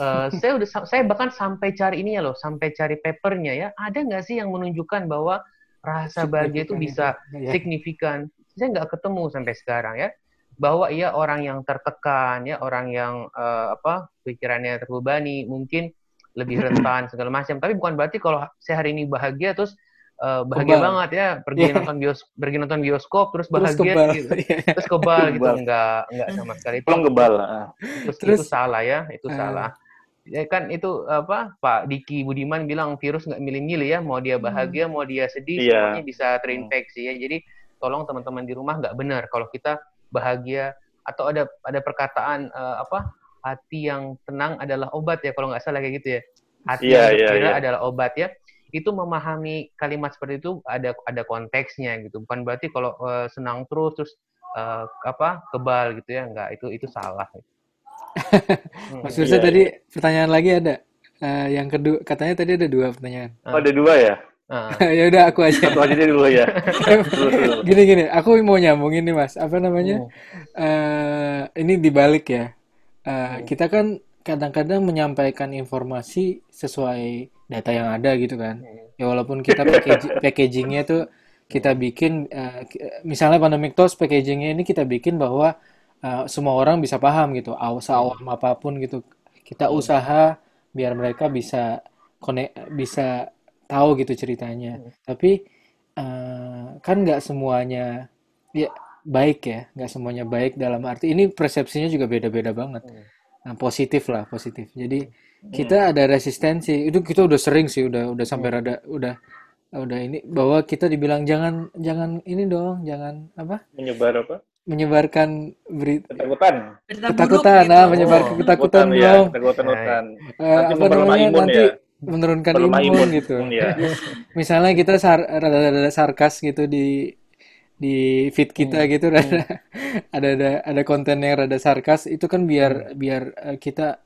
uh, (laughs) saya udah saya bahkan sampai cari ini ya loh sampai cari papernya ya. Ada nggak sih yang menunjukkan bahwa rasa bahagia itu bisa ya. signifikan? Saya nggak ketemu sampai sekarang ya bahwa ia orang yang tertekan ya orang yang uh, apa pikirannya terbebani mungkin lebih rentan (clears throat) segala macam tapi bukan berarti kalau saya hari ini bahagia terus uh, bahagia kebal. banget ya (laughs) pergi yeah. nonton bios pergi nonton bioskop terus bahagia (laughs) terus kebal, gitu. yeah. terus kebal gitu enggak enggak sama sekali
itu kebal ah.
terus, terus itu salah ya itu uh. salah ya kan itu apa Pak Diki Budiman bilang virus nggak milih-milih ya mau dia bahagia hmm. mau dia sedih yeah. semuanya bisa terinfeksi ya jadi tolong teman-teman di rumah nggak benar kalau kita bahagia atau ada ada perkataan uh, apa hati yang tenang adalah obat ya kalau nggak salah kayak gitu ya hati yeah, yang yeah, yeah. adalah obat ya itu memahami kalimat seperti itu ada ada konteksnya gitu bukan berarti kalau uh, senang terus terus uh, apa kebal gitu ya enggak itu itu salah
hmm. (laughs) Mas Firsa iya, tadi iya. pertanyaan lagi ada uh, yang kedua katanya tadi ada dua pertanyaan
oh, ada dua ya
Uh. (laughs) ya udah aku aja.
Aku aja dulu ya. (laughs)
gini gini, aku mau nyambungin nih mas. Apa namanya? Uh. Uh, ini dibalik ya. Uh. Kita kan kadang-kadang menyampaikan informasi sesuai data yang ada gitu kan. Hmm. ya walaupun kita packaging, (laughs) packagingnya tuh kita bikin uh, misalnya pandemic toast packagingnya ini kita bikin bahwa uh, semua orang bisa paham gitu. Seawam apa pun gitu. Kita usaha biar mereka bisa konek bisa tahu gitu ceritanya. Tapi uh, kan nggak semuanya ya baik ya nggak semuanya baik dalam arti ini persepsinya juga beda-beda banget. Nah, positif lah positif. Jadi kita hmm. ada resistensi. Itu kita udah sering sih udah udah sampai hmm. rada udah udah ini bahwa kita dibilang jangan jangan ini dong jangan apa?
Menyebar apa?
Menyebarkan berita
ketakutan
ketakutan nah gitu. menyebar oh, ketakutan ya, dong.
ketakutan
uh, apa namanya nanti ya? menurunkan imun, imun gitu. ya. (laughs) misalnya kita sar, rada, rada sarkas gitu di di feed kita hmm. gitu (laughs) rada, hmm. ada ada ada konten yang rada sarkas itu kan biar hmm. biar uh, kita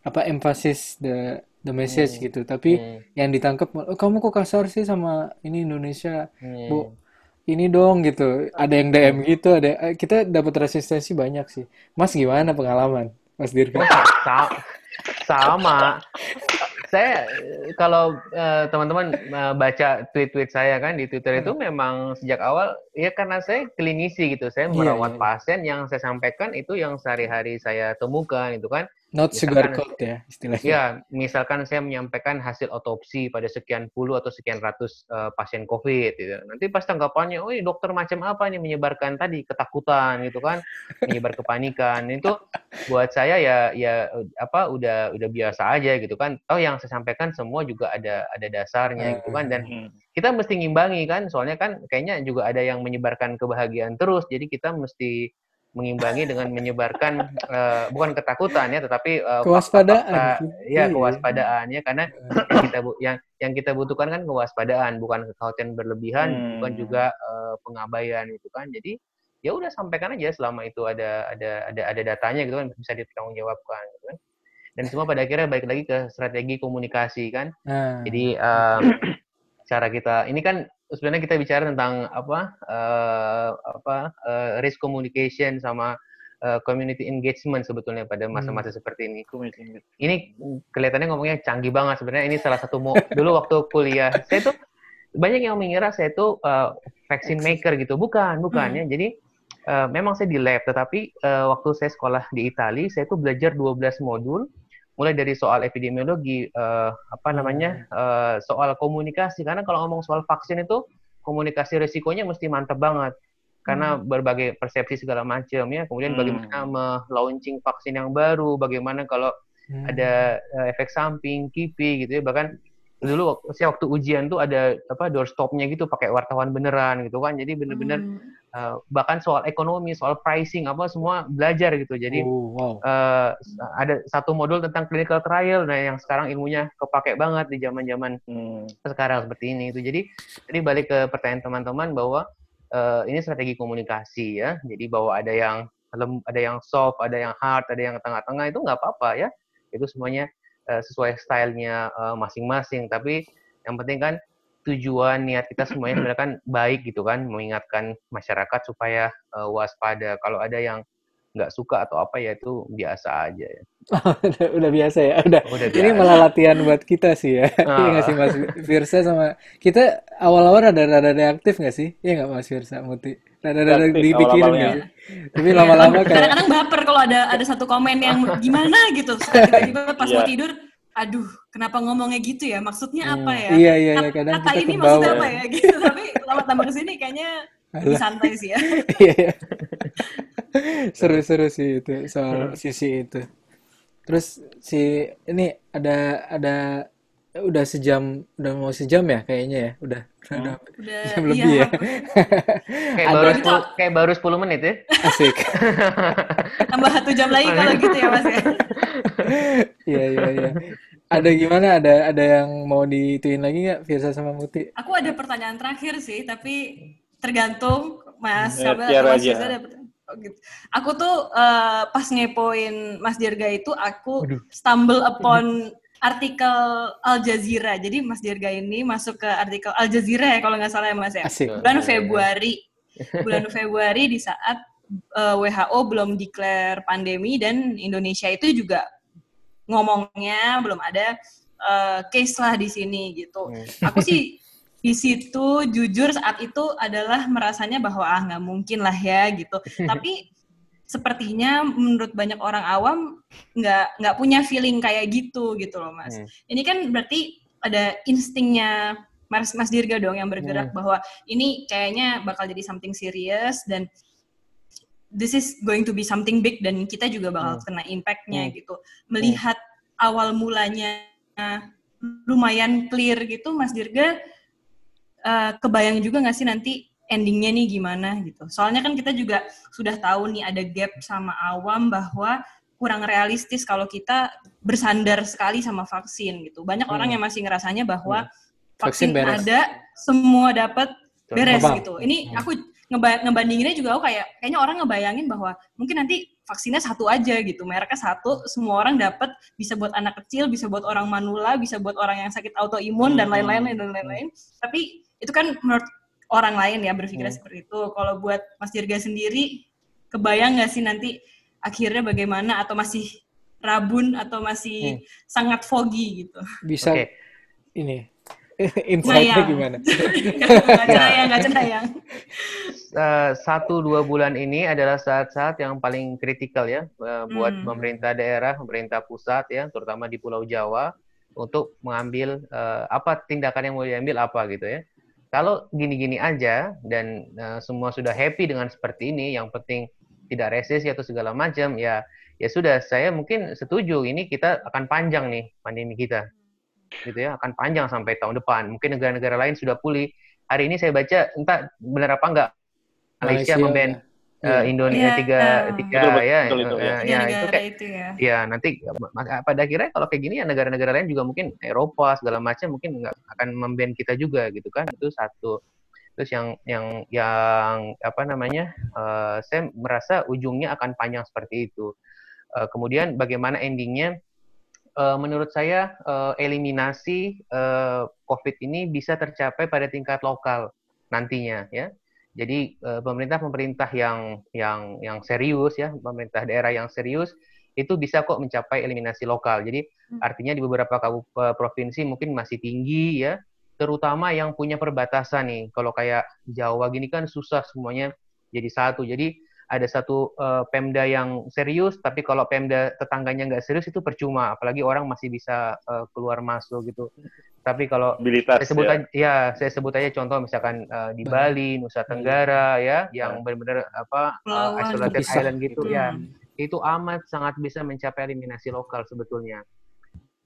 apa emphasis the the message hmm. gitu tapi hmm. yang ditangkap oh, kamu kok kasar sih sama ini Indonesia hmm. bu ini dong gitu ada yang DM hmm. gitu ada eh, kita dapat resistensi banyak sih mas gimana pengalaman mas Dirga
sama saya kalau uh, teman-teman uh, baca tweet-tweet saya kan di Twitter itu hmm. memang sejak awal ya karena saya klinisi gitu saya iya, merawat yeah, yeah. pasien yang saya sampaikan itu yang sehari-hari saya temukan itu kan
Not sugar coat ya istilahnya.
Ya, misalkan saya menyampaikan hasil otopsi pada sekian puluh atau sekian ratus uh, pasien COVID, gitu. nanti pas tanggapannya, oh dokter macam apa nih menyebarkan tadi ketakutan gitu kan, menyebar kepanikan. Itu buat saya ya ya apa udah udah biasa aja gitu kan. Oh yang saya sampaikan semua juga ada ada dasarnya gitu kan dan hmm. kita mesti ngimbangi kan, soalnya kan kayaknya juga ada yang menyebarkan kebahagiaan terus, jadi kita mesti mengimbangi dengan menyebarkan uh, bukan ketakutan ya tetapi
uh, kewaspadaan fakta,
ya iya. kewaspadaan ya karena (clears throat) yang kita yang yang kita butuhkan kan kewaspadaan bukan kekhawatiran berlebihan hmm. bukan juga uh, pengabaian itu kan jadi ya udah sampaikan aja selama itu ada ada ada ada datanya gitu kan bisa ditanggungjawabkan gitu kan dan semua pada akhirnya balik lagi ke strategi komunikasi kan hmm. jadi um, (clears throat) cara kita ini kan sebenarnya kita bicara tentang apa uh, apa uh, risk communication sama uh, community engagement sebetulnya pada masa-masa hmm. seperti ini. Ini kelihatannya ngomongnya canggih banget sebenarnya ini salah satu mau (laughs) dulu waktu kuliah saya tuh banyak yang mengira saya itu uh, vaccine maker gitu. Bukan, bukan hmm. ya. Jadi uh, memang saya di lab tetapi uh, waktu saya sekolah di Italia saya tuh belajar 12 modul mulai dari soal epidemiologi, uh, apa namanya, uh, soal komunikasi. Karena kalau ngomong soal vaksin itu komunikasi risikonya mesti mantap banget karena hmm. berbagai persepsi segala macam ya. Kemudian hmm. bagaimana melaunching vaksin yang baru, bagaimana kalau hmm. ada uh, efek samping, kipi gitu ya. Bahkan dulu saya waktu ujian tuh ada apa doorstopnya gitu pakai wartawan beneran gitu kan jadi bener-bener hmm. Uh, bahkan soal ekonomi soal pricing apa semua belajar gitu jadi oh, wow. uh, ada satu modul tentang clinical trial nah yang sekarang ilmunya kepake banget di zaman-zaman hmm. sekarang seperti ini itu jadi jadi balik ke pertanyaan teman-teman bahwa uh, ini strategi komunikasi ya jadi bahwa ada yang ada yang soft ada yang hard ada yang tengah-tengah itu nggak apa-apa ya itu semuanya uh, sesuai stylenya uh, masing-masing. Tapi yang penting kan tujuan niat kita semuanya sebenarnya kan baik gitu kan, mengingatkan masyarakat supaya uh, waspada. Kalau ada yang nggak suka atau apa ya itu biasa aja ya.
udah, (laughs) udah biasa ya. Udah. udah biasa. Ini malah latihan buat kita sih ya. Iya ah. nggak sih Mas Firsa sama kita awal-awal rada-rada reaktif nggak sih? Iya nggak Mas Firsa Muti? Rada-rada dipikirin nggak sih? Tapi lama-lama kayak
kadang-kadang baper kalau ada ada satu komen yang gimana gitu. Tiba-tiba pas mau iya. tidur aduh kenapa ngomongnya gitu ya? Maksudnya apa ya?
Iya iya iya kadang
kata ini maksudnya apa ya? Gitu (laughs) tapi lama tambah ke sini kayaknya lebih santai sih ya. (laughs)
Iya, iya. seru-seru sih itu soal sisi itu. Terus si ini ada ada udah sejam udah mau sejam ya kayaknya ya udah.
Hmm. udah, udah (laughs)
jam iya. lebih ya. (laughs)
Kayak ada, baru 10, kayak baru 10 menit ya? (laughs)
Asik.
Tambah satu jam lagi kalau gitu ya mas ya?
Iya iya iya. Ada gimana? Ada ada yang mau dituin lagi nggak Firsa sama Muti?
Aku ada pertanyaan terakhir sih tapi tergantung mas
ya, mas
Firsa ada Oh, gitu. Aku tuh uh, pas ngepoin Mas Dirga itu aku Aduh. stumble upon artikel Al Jazeera. Jadi Mas Dirga ini masuk ke artikel Al Jazeera ya kalau nggak salah ya Mas ya. Asik. Bulan Februari. Bulan Februari di saat uh, eh, WHO belum declare pandemi dan Indonesia itu juga ngomongnya belum ada uh, case lah di sini gitu. Aku sih di situ jujur saat itu adalah merasanya bahwa ah nggak mungkin lah ya gitu tapi (laughs) sepertinya menurut banyak orang awam nggak nggak punya feeling kayak gitu gitu loh mas hmm. ini kan berarti ada instingnya Mas Mas Dirga dong yang bergerak hmm. bahwa ini kayaknya bakal jadi something serious dan this is going to be something big dan kita juga bakal hmm. kena impactnya hmm. gitu melihat hmm. awal mulanya lumayan clear gitu Mas Dirga uh, kebayang juga nggak sih nanti endingnya nih gimana gitu. Soalnya kan kita juga sudah tahu nih ada gap sama awam bahwa kurang realistis kalau kita bersandar sekali sama vaksin gitu. Banyak hmm. orang yang masih ngerasanya bahwa hmm. vaksin, vaksin ada, semua dapat beres gitu. Ini hmm. aku ngeba ngebandinginnya juga aku kayak kayaknya orang ngebayangin bahwa mungkin nanti vaksinnya satu aja gitu mereknya satu semua orang dapat bisa buat anak kecil bisa buat orang manula bisa buat orang yang sakit autoimun hmm. dan lain-lain dan lain-lain tapi itu kan menurut orang lain ya berpikirnya hmm. seperti itu. Kalau buat Mas Dirga sendiri, kebayang nggak sih nanti akhirnya bagaimana atau masih rabun atau masih hmm. sangat foggy gitu?
Bisa okay. ini (laughs) insight gimana? (laughs)
Nggak cenayang.
Uh, satu dua bulan ini adalah saat-saat yang paling kritikal ya uh, buat hmm. pemerintah daerah, pemerintah pusat ya, terutama di Pulau Jawa untuk mengambil uh, apa tindakan yang mau diambil apa gitu ya kalau gini-gini aja dan uh, semua sudah happy dengan seperti ini, yang penting tidak resesi atau segala macam, ya ya sudah. Saya mungkin setuju ini kita akan panjang nih pandemi kita, gitu ya, akan panjang sampai tahun depan. Mungkin negara-negara lain sudah pulih. Hari ini saya baca entah benar apa enggak Malaysia, Malaysia memban uh, Indonesia yeah. tiga tiga betul, ya, betul, itu, ya, ya, itu kayak itu ya. ya nanti pada akhirnya kalau kayak gini ya negara-negara lain juga mungkin Eropa segala macam mungkin nggak akan memban kita juga gitu kan. Itu satu. Terus yang yang yang apa namanya uh, saya merasa ujungnya akan panjang seperti itu. Uh, kemudian bagaimana endingnya? Uh, menurut saya uh, eliminasi uh, COVID ini bisa tercapai pada tingkat lokal nantinya ya jadi eh, pemerintah-pemerintah yang yang yang serius ya, pemerintah daerah yang serius itu bisa kok mencapai eliminasi lokal. Jadi hmm. artinya di beberapa kabupaten provinsi mungkin masih tinggi ya, terutama yang punya perbatasan nih. Kalau kayak Jawa gini kan susah semuanya jadi satu. Jadi ada satu uh, Pemda yang serius, tapi kalau Pemda tetangganya nggak serius itu percuma. Apalagi orang masih bisa uh, keluar masuk gitu. Tapi kalau saya sebut ya. aja, ya saya sebut aja contoh misalkan uh, di Bali, Nusa Tenggara ya, yang benar-benar apa uh, isolated island gitu hmm. ya, itu amat sangat bisa mencapai eliminasi lokal sebetulnya.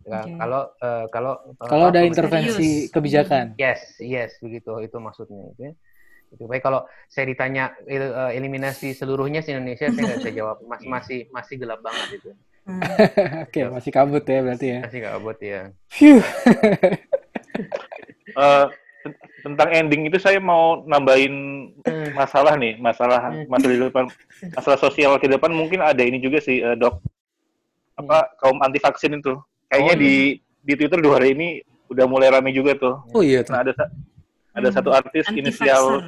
Ya, okay. Kalau uh, kalau
kalau ada intervensi serius. kebijakan.
Yes, yes begitu itu maksudnya. Gitu ya. Gitu. Baik kalau saya ditanya eh, eliminasi seluruhnya di Indonesia, saya nggak bisa jawab. Masih masih masih gelap banget itu.
Hmm. (laughs) Oke, okay, masih kabut ya berarti ya.
Masih kabut ya.
uh, (laughs) tentang ending itu saya mau nambahin hmm. masalah nih, masalah hmm. masalah depan, masalah sosial ke depan mungkin ada ini juga sih, uh, dok. Apa kaum anti vaksin itu? Kayaknya oh, di iya. di Twitter dua hari ini udah mulai rame juga tuh.
Oh iya.
Nah, ada ada satu artis inisial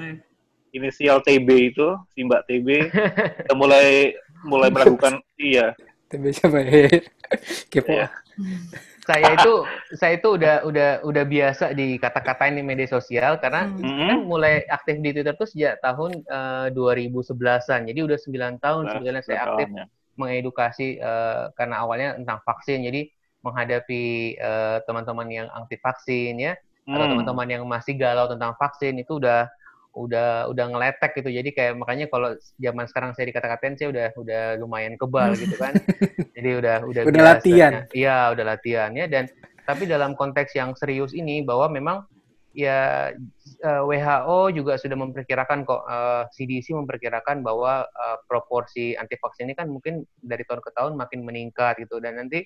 inisial TB itu, si Mbak TB, (laughs) udah mulai mulai melakukan iya.
TB siapa ya? Kepo.
Iya. saya itu saya itu udah udah udah biasa dikata-katain di media sosial karena mm -hmm. kan mulai aktif di Twitter tuh sejak tahun uh, 2011-an. Jadi udah 9 tahun sebenarnya saya aktif tahunnya. mengedukasi uh, karena awalnya tentang vaksin. Jadi menghadapi uh, teman-teman yang anti vaksin ya hmm. atau teman-teman yang masih galau tentang vaksin itu udah udah udah ngeletek gitu. Jadi kayak makanya kalau zaman sekarang saya dikata-katain saya udah udah lumayan kebal gitu kan. (laughs) Jadi udah udah
udah biasa, latihan.
Iya udah latihan ya. Dan tapi dalam konteks yang serius ini bahwa memang ya eh, WHO juga sudah memperkirakan kok uh, eh, CDC memperkirakan bahwa uh, proporsi anti vaksin ini kan mungkin dari tahun ke tahun makin meningkat gitu. Dan nanti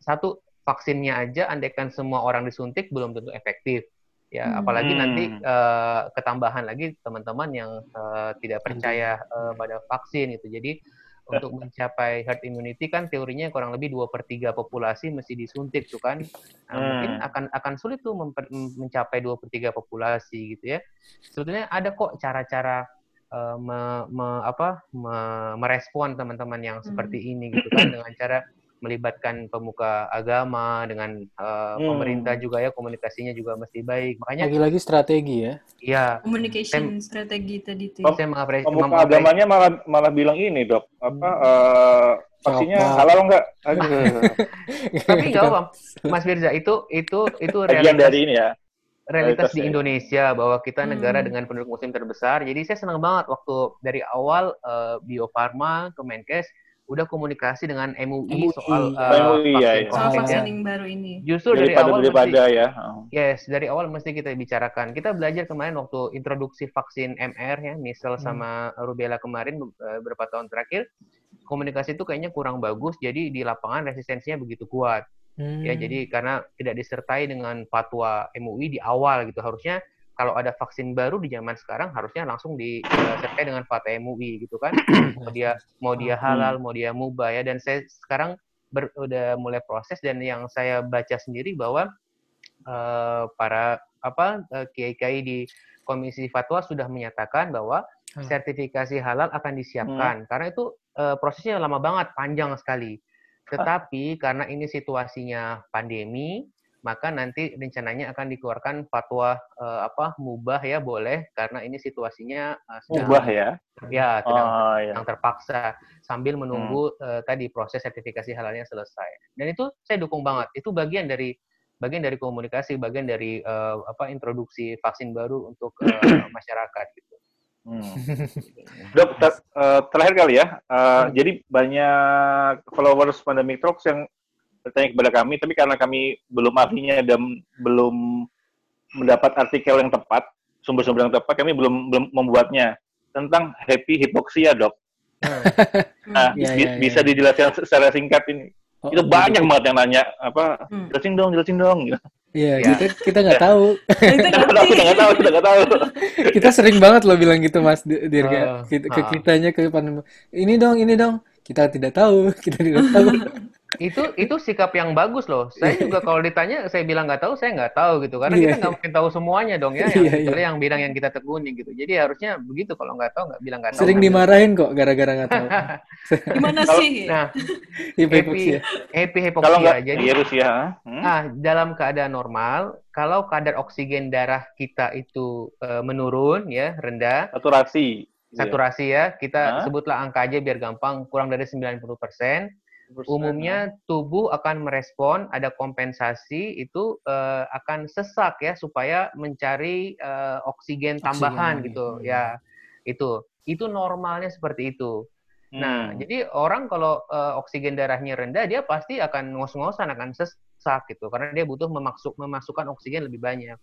satu vaksinnya aja andaikan semua orang disuntik belum tentu efektif ya hmm. apalagi nanti uh, ketambahan lagi teman-teman yang uh, tidak percaya uh, pada vaksin itu jadi untuk (laughs) mencapai herd immunity kan teorinya kurang lebih dua per tiga populasi mesti disuntik tuh kan nah, hmm. mungkin akan akan sulit tuh mencapai dua per tiga populasi gitu ya sebetulnya ada kok cara-cara uh, me, me, apa me, merespon teman-teman yang seperti hmm. ini gitu kan dengan cara melibatkan pemuka agama dengan uh, hmm. pemerintah juga ya komunikasinya juga mesti baik. Makanya
lagi-lagi strategi ya.
Iya.
Communication saya, strategi tadi
itu saya mengapresiasi pemuka agamanya malah malah bilang ini dok. Apa uh, vaksinnya halal enggak? (laughs)
Tapi nggak apa Mas Firza itu itu itu
realitas dari ini ya.
realitas di Indonesia bahwa kita negara hmm. dengan penduduk muslim terbesar. Jadi saya senang banget waktu dari awal uh, Bio Farma Kemenkes udah komunikasi dengan MUI, MUI. soal
uh, MUI, vaksin, ya,
ya. soal vaksin yang baru ini.
Justru dari awal
daripada mesti, ya.
Yes, dari awal mesti kita bicarakan. Kita belajar kemarin waktu introduksi vaksin MR ya, misal hmm. sama rubella kemarin beberapa tahun terakhir, komunikasi itu kayaknya kurang bagus. Jadi di lapangan resistensinya begitu kuat. Hmm. Ya, jadi karena tidak disertai dengan fatwa MUI di awal gitu. Harusnya kalau ada vaksin baru di zaman sekarang harusnya langsung disertai dengan fatwa MUI gitu kan (clears throat) mau dia mau dia hmm. halal mau dia mubah ya dan saya sekarang ber, udah mulai proses dan yang saya baca sendiri bahwa uh, para apa uh, kiai-kiai di komisi fatwa sudah menyatakan bahwa hmm. sertifikasi halal akan disiapkan hmm. karena itu uh, prosesnya lama banget panjang sekali tetapi karena ini situasinya pandemi maka nanti rencananya akan dikeluarkan fatwa uh, apa mubah ya boleh karena ini situasinya
uh, sedang mubah ya
ya sedang, oh, ya. sedang terpaksa sambil menunggu hmm. uh, tadi proses sertifikasi halalnya selesai dan itu saya dukung banget itu bagian dari bagian dari komunikasi bagian dari uh, apa introduksi vaksin baru untuk uh, (clears throat) masyarakat gitu
Hmm. (laughs) Dok, ter, uh, terakhir kali ya. Uh, hmm. Jadi banyak followers Pandemic Talks yang bertanya kepada kami, tapi karena kami belum ahlinya dan belum mendapat artikel yang tepat, sumber-sumber yang tepat, kami belum belum membuatnya tentang happy hipoksia, dok. Hmm. Nah, ya, ya, bisa ya. dijelaskan secara singkat ini. Oh, itu banyak banget yang nanya apa, hmm. jelasin dong, jelasin dong. Gitu.
Iya, ya. kita kita nggak tahu.
kita nggak tahu, kita nggak tahu.
kita sering banget loh bilang gitu, Mas Dirga. Uh, kita, ke kitanya ke pandemi. Ini dong, ini dong. Kita tidak tahu, (laughs) kita tidak tahu
itu itu sikap yang bagus loh. Saya juga (laughs) kalau ditanya saya bilang nggak tahu, saya nggak tahu gitu. Karena yeah. kita nggak mungkin tahu semuanya dong ya. (laughs) Yang, yeah, yeah. yang bilang yang kita tekuni gitu. Jadi harusnya begitu kalau nggak tahu nggak bilang nggak tahu.
Sering dimarahin kok gara-gara nggak tahu. (laughs)
Gimana sih?
Nah, happy happy hypoxia.
Kalau nggak jadi virus ya.
Hmm? Nah, dalam keadaan normal, kalau kadar oksigen darah kita itu uh, menurun ya, rendah.
Saturasi.
Saturasi ya, kita huh? sebutlah angka aja biar gampang, kurang dari 90 persen umumnya tubuh akan merespon ada kompensasi itu uh, akan sesak ya supaya mencari uh, oksigen tambahan oksigen. gitu hmm. ya itu itu normalnya seperti itu nah hmm. jadi orang kalau uh, oksigen darahnya rendah dia pasti akan ngos-ngosan akan sesak gitu karena dia butuh memasuk memasukkan oksigen lebih banyak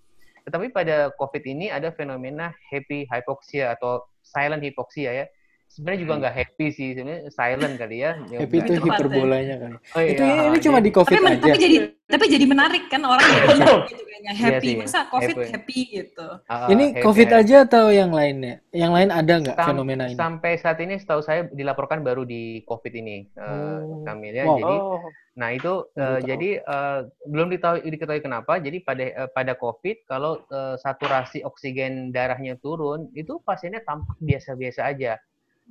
tetapi pada covid ini ada fenomena happy hypoxia atau silent hypoxia ya sebenarnya juga nggak happy sih sebenarnya silent kali ya,
ya happy itu hiperbolanya kan oh, iya, itu ini cuma di covid
tapi,
aja
tapi jadi tapi jadi menarik kan orang jadi gitu kayaknya iya happy. Iya masa covid happy, happy gitu?
Uh, ini happy, covid happy. aja atau yang lainnya? Yang lain ada nggak fenomena ini?
sampai saat ini setahu saya dilaporkan baru di covid ini uh, oh. Kamil ya. Wow. jadi Nah itu uh, jadi uh, belum ditahu, diketahui kenapa. Jadi pada uh, pada COVID kalau uh, saturasi oksigen darahnya turun, itu pasiennya tampak biasa-biasa aja,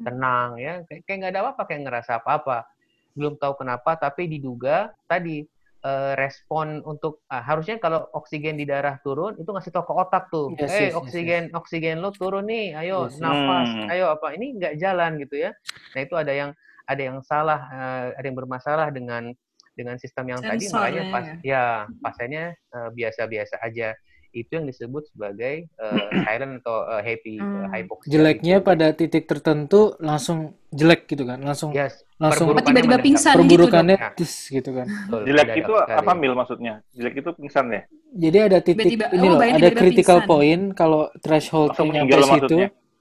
tenang ya, kayak nggak ada apa-apa, kayak ngerasa apa-apa. Belum tahu kenapa, tapi diduga tadi uh, respon untuk uh, harusnya kalau oksigen di darah turun itu ngasih tahu ke otak tuh, yes, eh yes, oksigen yes. oksigen lo turun nih, ayo yes. nafas, hmm. ayo apa ini nggak jalan gitu ya. Nah itu ada yang ada yang salah, uh, ada yang bermasalah dengan dengan sistem yang Sensor, tadi makanya pas ya, ya pasiennya uh, biasa-biasa aja itu yang disebut sebagai uh, (clears throat) silent atau uh, happy hmm. uh, hypoxia.
Jeleknya gitu. pada titik tertentu langsung jelek gitu kan, langsung yes. langsung
tiba-tiba pingsan
gitu, perburukannya gitu, tis, gitu kan.
Betul, jelek itu sekali. apa mil maksudnya? Jelek itu pingsan ya?
Jadi ada titik tiba -tiba, ini oh, loh, ada critical pingsan. point kalau threshold nyampe situ.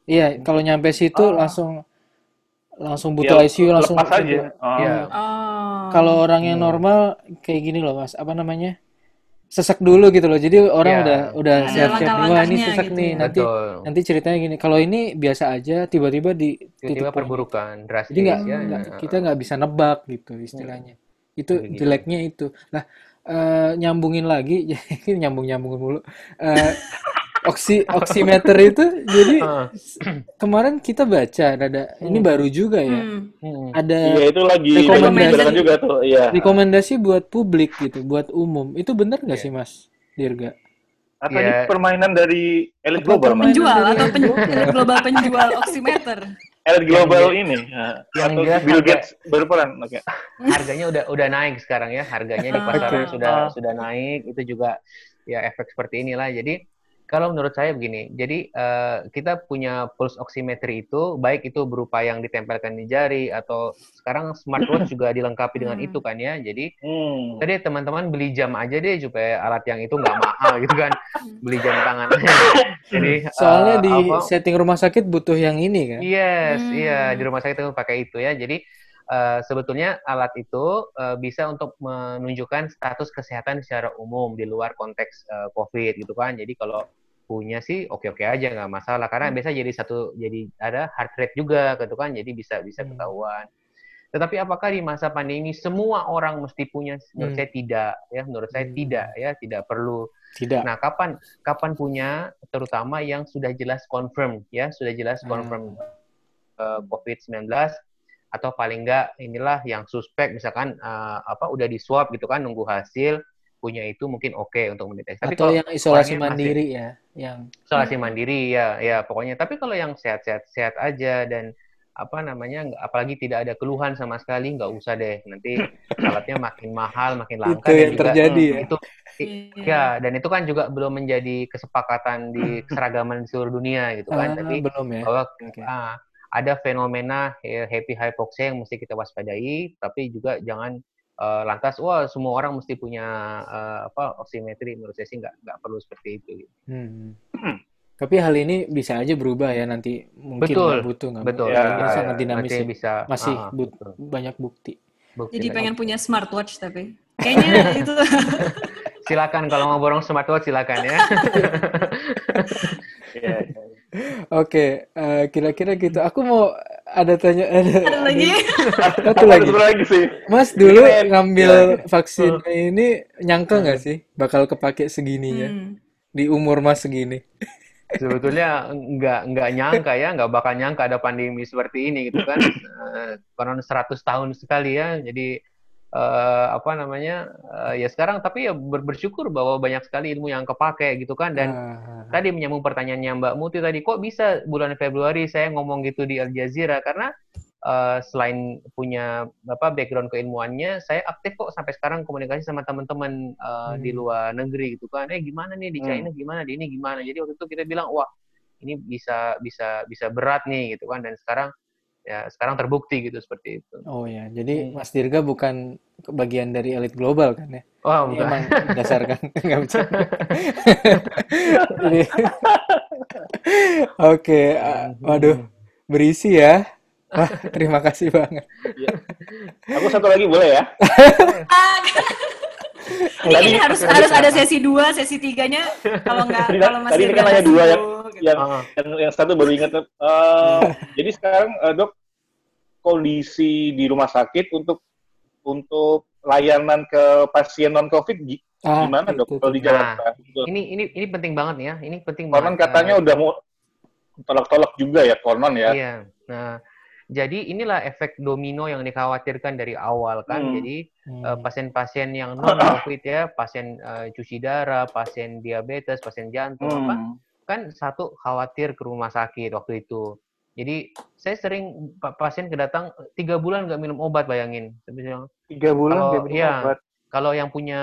Iya, kalau nyampe situ oh. langsung langsung butuh ya, ICU langsung
aja.
Oh. Ya. Oh. Kalau orang yang hmm. normal kayak gini loh Mas, apa namanya? Sesek dulu gitu loh. Jadi orang ya. udah udah siap-siap wah ini sesek gitu. nih. Ya. Nanti Betul. nanti ceritanya gini. Kalau ini biasa aja tiba-tiba di
tiba-tiba perburukan drastis
Jadi nggak ya, ya. kita nggak bisa nebak gitu istilahnya. Ya. Itu gitu. jeleknya itu. Nah, uh, nyambungin lagi (laughs) nyambung-nyambungin mulu. Uh, oksi oximeter itu jadi (laughs) kemarin kita baca ada hmm. ini baru juga ya hmm. ada
iya itu lagi rekomendasi juga tuh iya
rekomendasi buat publik gitu buat umum itu benar nggak yeah. sih mas Dirga
atau yeah. ini permainan dari elit global
penjual atau pen elit global penjual oximeter
elit global yang ini yang atau jelas Bill Gates berperan oke okay. (laughs)
harganya udah udah naik sekarang ya harganya di pasaran okay. sudah uh. sudah naik itu juga ya efek seperti inilah jadi kalau menurut saya begini, jadi uh, kita punya pulse oximetry itu baik itu berupa yang ditempelkan di jari atau sekarang smartwatch juga dilengkapi dengan hmm. itu kan ya. Jadi hmm. tadi teman-teman beli jam aja deh supaya alat yang itu nggak mahal gitu kan, (laughs) beli jam tangan. (laughs)
jadi soalnya uh, di apa, setting rumah sakit butuh yang ini kan?
Yes, hmm. iya di rumah sakit itu pakai itu ya. Jadi uh, sebetulnya alat itu uh, bisa untuk menunjukkan status kesehatan secara umum di luar konteks uh, COVID gitu kan. Jadi kalau punya sih oke-oke aja nggak masalah karena hmm. biasa jadi satu jadi ada heart rate juga gitu kan jadi bisa bisa hmm. ketahuan. Tetapi apakah di masa pandemi semua orang mesti punya? Menurut hmm. saya tidak ya, menurut saya hmm. tidak ya, tidak perlu. Tidak. Nah, kapan kapan punya terutama yang sudah jelas confirm ya, sudah jelas confirm hmm. uh, COVID-19 atau paling enggak inilah yang suspek misalkan uh, apa udah di swab gitu kan nunggu hasil punya itu mungkin oke okay untuk mendeteksi.
Tapi Atau kalau yang isolasi mandiri masih, ya, yang
isolasi mandiri ya, ya pokoknya. Tapi kalau yang sehat-sehat sehat aja dan apa namanya, apalagi tidak ada keluhan sama sekali, nggak usah deh. Nanti (laughs) alatnya makin mahal, makin langka.
Itu yang juga, terjadi hmm, ya.
Itu ya, dan itu kan juga belum menjadi kesepakatan di (laughs) keseragaman di seluruh dunia gitu kan. Ah, Tapi
belum ya.
Bahwa okay. ah, ada fenomena happy hypoxia yang mesti kita waspadai, tapi juga jangan uh, lantas wah semua orang mesti punya uh, apa oximetry menurut saya sih nggak nggak perlu seperti itu. Gitu. Hmm.
Tapi hal ini bisa aja berubah ya nanti mungkin
betul,
butuh
nggak betul. Ya,
ini ya, sangat dinamis ya. bisa masih uh, but, banyak bukti.
bukti. Jadi pengen punya smartwatch tapi kayaknya (laughs) itu.
silakan kalau mau borong smartwatch silakan ya. (laughs)
Oke, uh, kira-kira gitu. Aku mau ada tanya ada,
ada lagi.
Satu lagi. lagi sih. Mas dulu ngambil ya. vaksin uh. ini nyangka nggak sih bakal kepake segininya hmm. di umur Mas segini?
Sebetulnya nggak nggak nyangka ya, nggak bakal nyangka ada pandemi seperti ini gitu kan. Uh, konon 100 tahun sekali ya. Jadi uh, apa namanya uh, ya sekarang tapi ya ber bersyukur bahwa banyak sekali ilmu yang kepake gitu kan dan uh. tadi menyambung pertanyaannya Mbak Muti tadi kok bisa bulan Februari saya ngomong gitu di Al Jazeera karena uh, selain punya apa background keilmuannya saya aktif kok sampai sekarang komunikasi sama teman-teman uh, hmm. di luar negeri gitu kan eh gimana nih di. China hmm. gimana di ini gimana jadi waktu itu kita bilang wah ini bisa bisa bisa berat nih gitu kan dan sekarang ya sekarang terbukti gitu seperti itu.
Oh ya, jadi hmm. Mas Dirga bukan bagian dari elit global kan ya?
Oh, bukan.
Emang dasarkan (laughs) nggak bisa. Oke, uh, waduh, berisi ya. Wah, terima kasih banget.
Ya. Aku satu lagi boleh ya?
tadi, ini harus harus ada sesi dua, sesi tiganya. Kalau nggak, kalau masih
tadi kan hanya dua yang, yang, uh. yang yang satu baru ingat. Uh, (laughs) jadi sekarang uh, dok kondisi di rumah sakit untuk untuk layanan ke pasien non COVID ah, gimana dok kalau di Jakarta?
Nah, ini ini ini penting banget ya. Ini penting
konon banget. katanya uh, udah mau tolak-tolak juga ya konon ya.
Iya. Nah, jadi inilah efek domino yang dikhawatirkan dari awal kan. Hmm. Jadi hmm. Uh, pasien-pasien yang (clears throat) non COVID ya, pasien uh, cuci darah, pasien diabetes, pasien jantung hmm. apa, kan satu khawatir ke rumah sakit waktu itu. Jadi saya sering pasien kedatang tiga bulan nggak minum obat bayangin.
Tiga bulan nggak minum
ya,
obat.
Kalau yang punya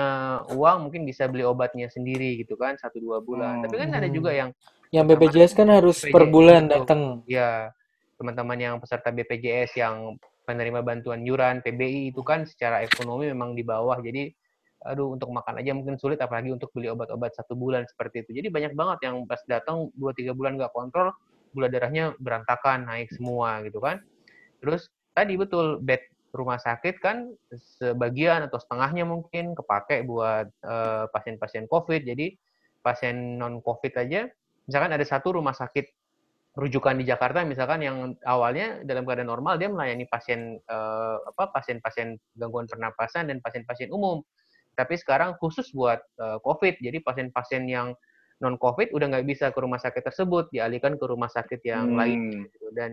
uang mungkin bisa beli obatnya sendiri gitu kan satu dua bulan. Hmm. Tapi kan ada juga yang
yang BPJS kan harus BPJS per bulan datang.
Ya, teman-teman yang peserta BPJS yang penerima bantuan yuran PBI itu kan secara ekonomi memang di bawah. Jadi aduh untuk makan aja mungkin sulit apalagi untuk beli obat-obat satu bulan seperti itu. Jadi banyak banget yang pas datang dua tiga bulan nggak kontrol gula darahnya berantakan, naik semua gitu kan. Terus tadi betul bed rumah sakit kan sebagian atau setengahnya mungkin kepake buat pasien pasien-pasien COVID. Jadi pasien non COVID aja, misalkan ada satu rumah sakit rujukan di Jakarta misalkan yang awalnya dalam keadaan normal dia melayani pasien uh, apa pasien-pasien gangguan pernapasan dan pasien-pasien umum. Tapi sekarang khusus buat uh, COVID. Jadi pasien-pasien yang non COVID udah nggak bisa ke rumah sakit tersebut, dialihkan ke rumah sakit yang hmm. lain. Gitu. Dan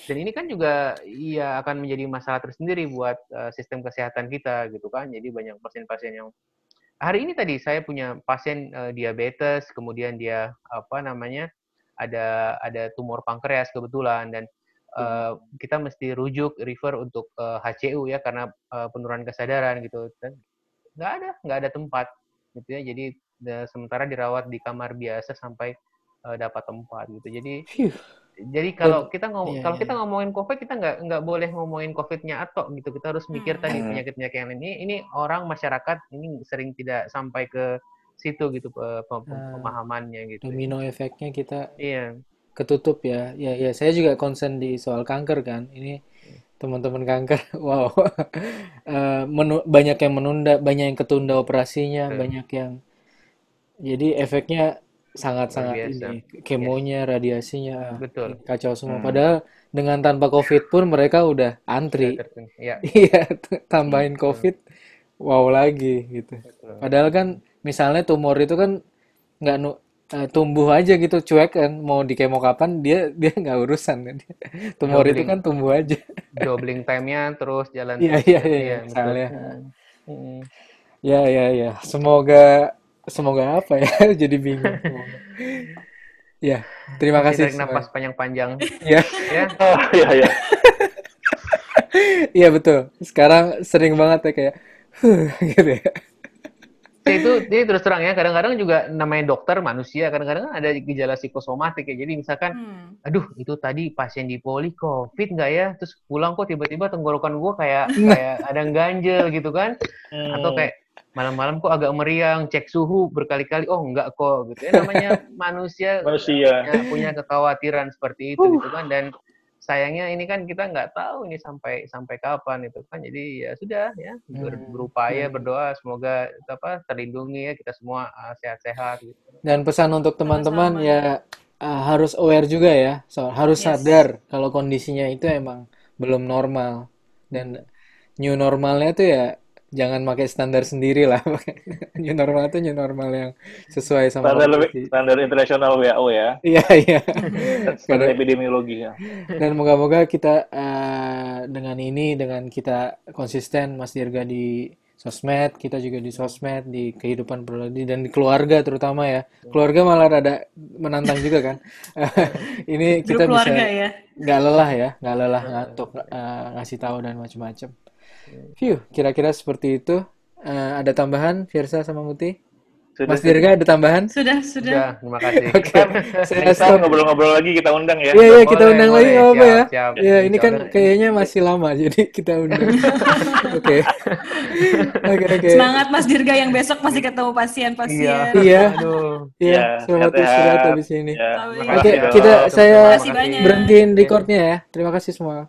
dan ini kan juga iya akan menjadi masalah tersendiri buat uh, sistem kesehatan kita gitu kan. Jadi banyak pasien-pasien yang hari ini tadi saya punya pasien uh, diabetes, kemudian dia apa namanya ada ada tumor pankreas kebetulan dan uh, kita mesti rujuk refer untuk uh, HCU ya karena uh, penurunan kesadaran gitu dan nggak ada nggak ada tempat gitu ya jadi sementara dirawat di kamar biasa sampai uh, dapat tempat gitu. Jadi Phew. jadi kalau kita ngomong yeah, kalau yeah. kita ngomongin COVID kita nggak nggak boleh ngomongin COVID-nya atau gitu. Kita harus mikir hmm. tadi penyakit-penyakit yang ini ini orang masyarakat ini sering tidak sampai ke situ gitu ah. pemahamannya gitu.
Domino efeknya kita iya. ketutup ya. Ya ya saya juga concern di soal kanker kan. Ini teman-teman kanker, (laughs) wow, uh, menu, banyak yang menunda, banyak yang ketunda operasinya, hmm. banyak yang jadi efeknya sangat-sangat ini kemonya, yes. radiasinya
betul
kacau semua. Hmm. Padahal dengan tanpa COVID pun mereka udah antri. Iya. (laughs) Iya, tambahin. COVID, wow lagi gitu. Betul. Padahal kan misalnya tumor itu kan nggak nu uh, tumbuh aja gitu cuek kan mau di kemo kapan dia dia nggak urusan kan. (laughs) Tumor Dobling. itu kan tumbuh aja.
Doubling time-nya terus jalan
iya iya iya misalnya. Hmm. ya ya ya semoga semoga apa ya (laughs) jadi bingung ya terima kasih
tarik nafas panjang-panjang.
Ya
ya (laughs) oh, ya
ya
iya betul. Sekarang sering banget ya kayak gitu ya
ya itu ini terus terang ya kadang-kadang juga namanya dokter manusia kadang-kadang ada gejala psikosomatik ya jadi misalkan hmm. aduh itu tadi pasien di poli covid nggak ya terus pulang kok tiba-tiba tenggorokan gue kayak (laughs) kayak ada ganjel gitu kan hmm. atau kayak malam-malam kok agak meriang, cek suhu berkali-kali, oh enggak kok gitu ya namanya (laughs) manusia,
manusia.
Punya, punya kekhawatiran seperti itu uh. gitu kan dan sayangnya ini kan kita nggak tahu ini sampai sampai kapan itu kan jadi ya sudah ya ber, hmm. berupaya hmm. berdoa semoga apa terlindungi ya kita semua uh, sehat-sehat gitu.
dan pesan untuk teman-teman ya uh, harus aware juga ya so, harus yes. sadar kalau kondisinya itu emang belum normal dan new normalnya tuh ya jangan pakai standar sendiri lah. (laughs) new normal itu new normal yang sesuai sama
standar lebih, standar internasional WHO ya.
Iya iya. (laughs)
standar epidemiologi ya.
Dan moga-moga kita uh, dengan ini dengan kita konsisten Mas Dirga di sosmed, kita juga di sosmed, di kehidupan pribadi dan di keluarga terutama ya. Keluarga malah ada menantang juga kan. (laughs) ini kita bisa ya. nggak lelah ya, nggak lelah ngantuk uh, ngasih tahu dan macam-macam. View, kira-kira seperti itu. Uh, ada tambahan, Fiersa sama Muti? Sudah, Mas Dirga ada tambahan?
Sudah, sudah. Ya,
terima kasih. (laughs)
Oke. Okay. Saya stop ngobrol-ngobrol lagi kita undang ya.
Iya, iya, kita undang boleh. lagi apa ya. Iya, ini kan kayaknya masih lama (laughs) jadi kita undang. (laughs) Oke.
Oke, oke. Semangat Mas Dirga yang besok masih ketemu pasien-pasien.
Iya. Iya. Iya, semangat istirahat habis ini. Ya. Oke, kita saya berhentiin recordnya ya. Terima kasih semua.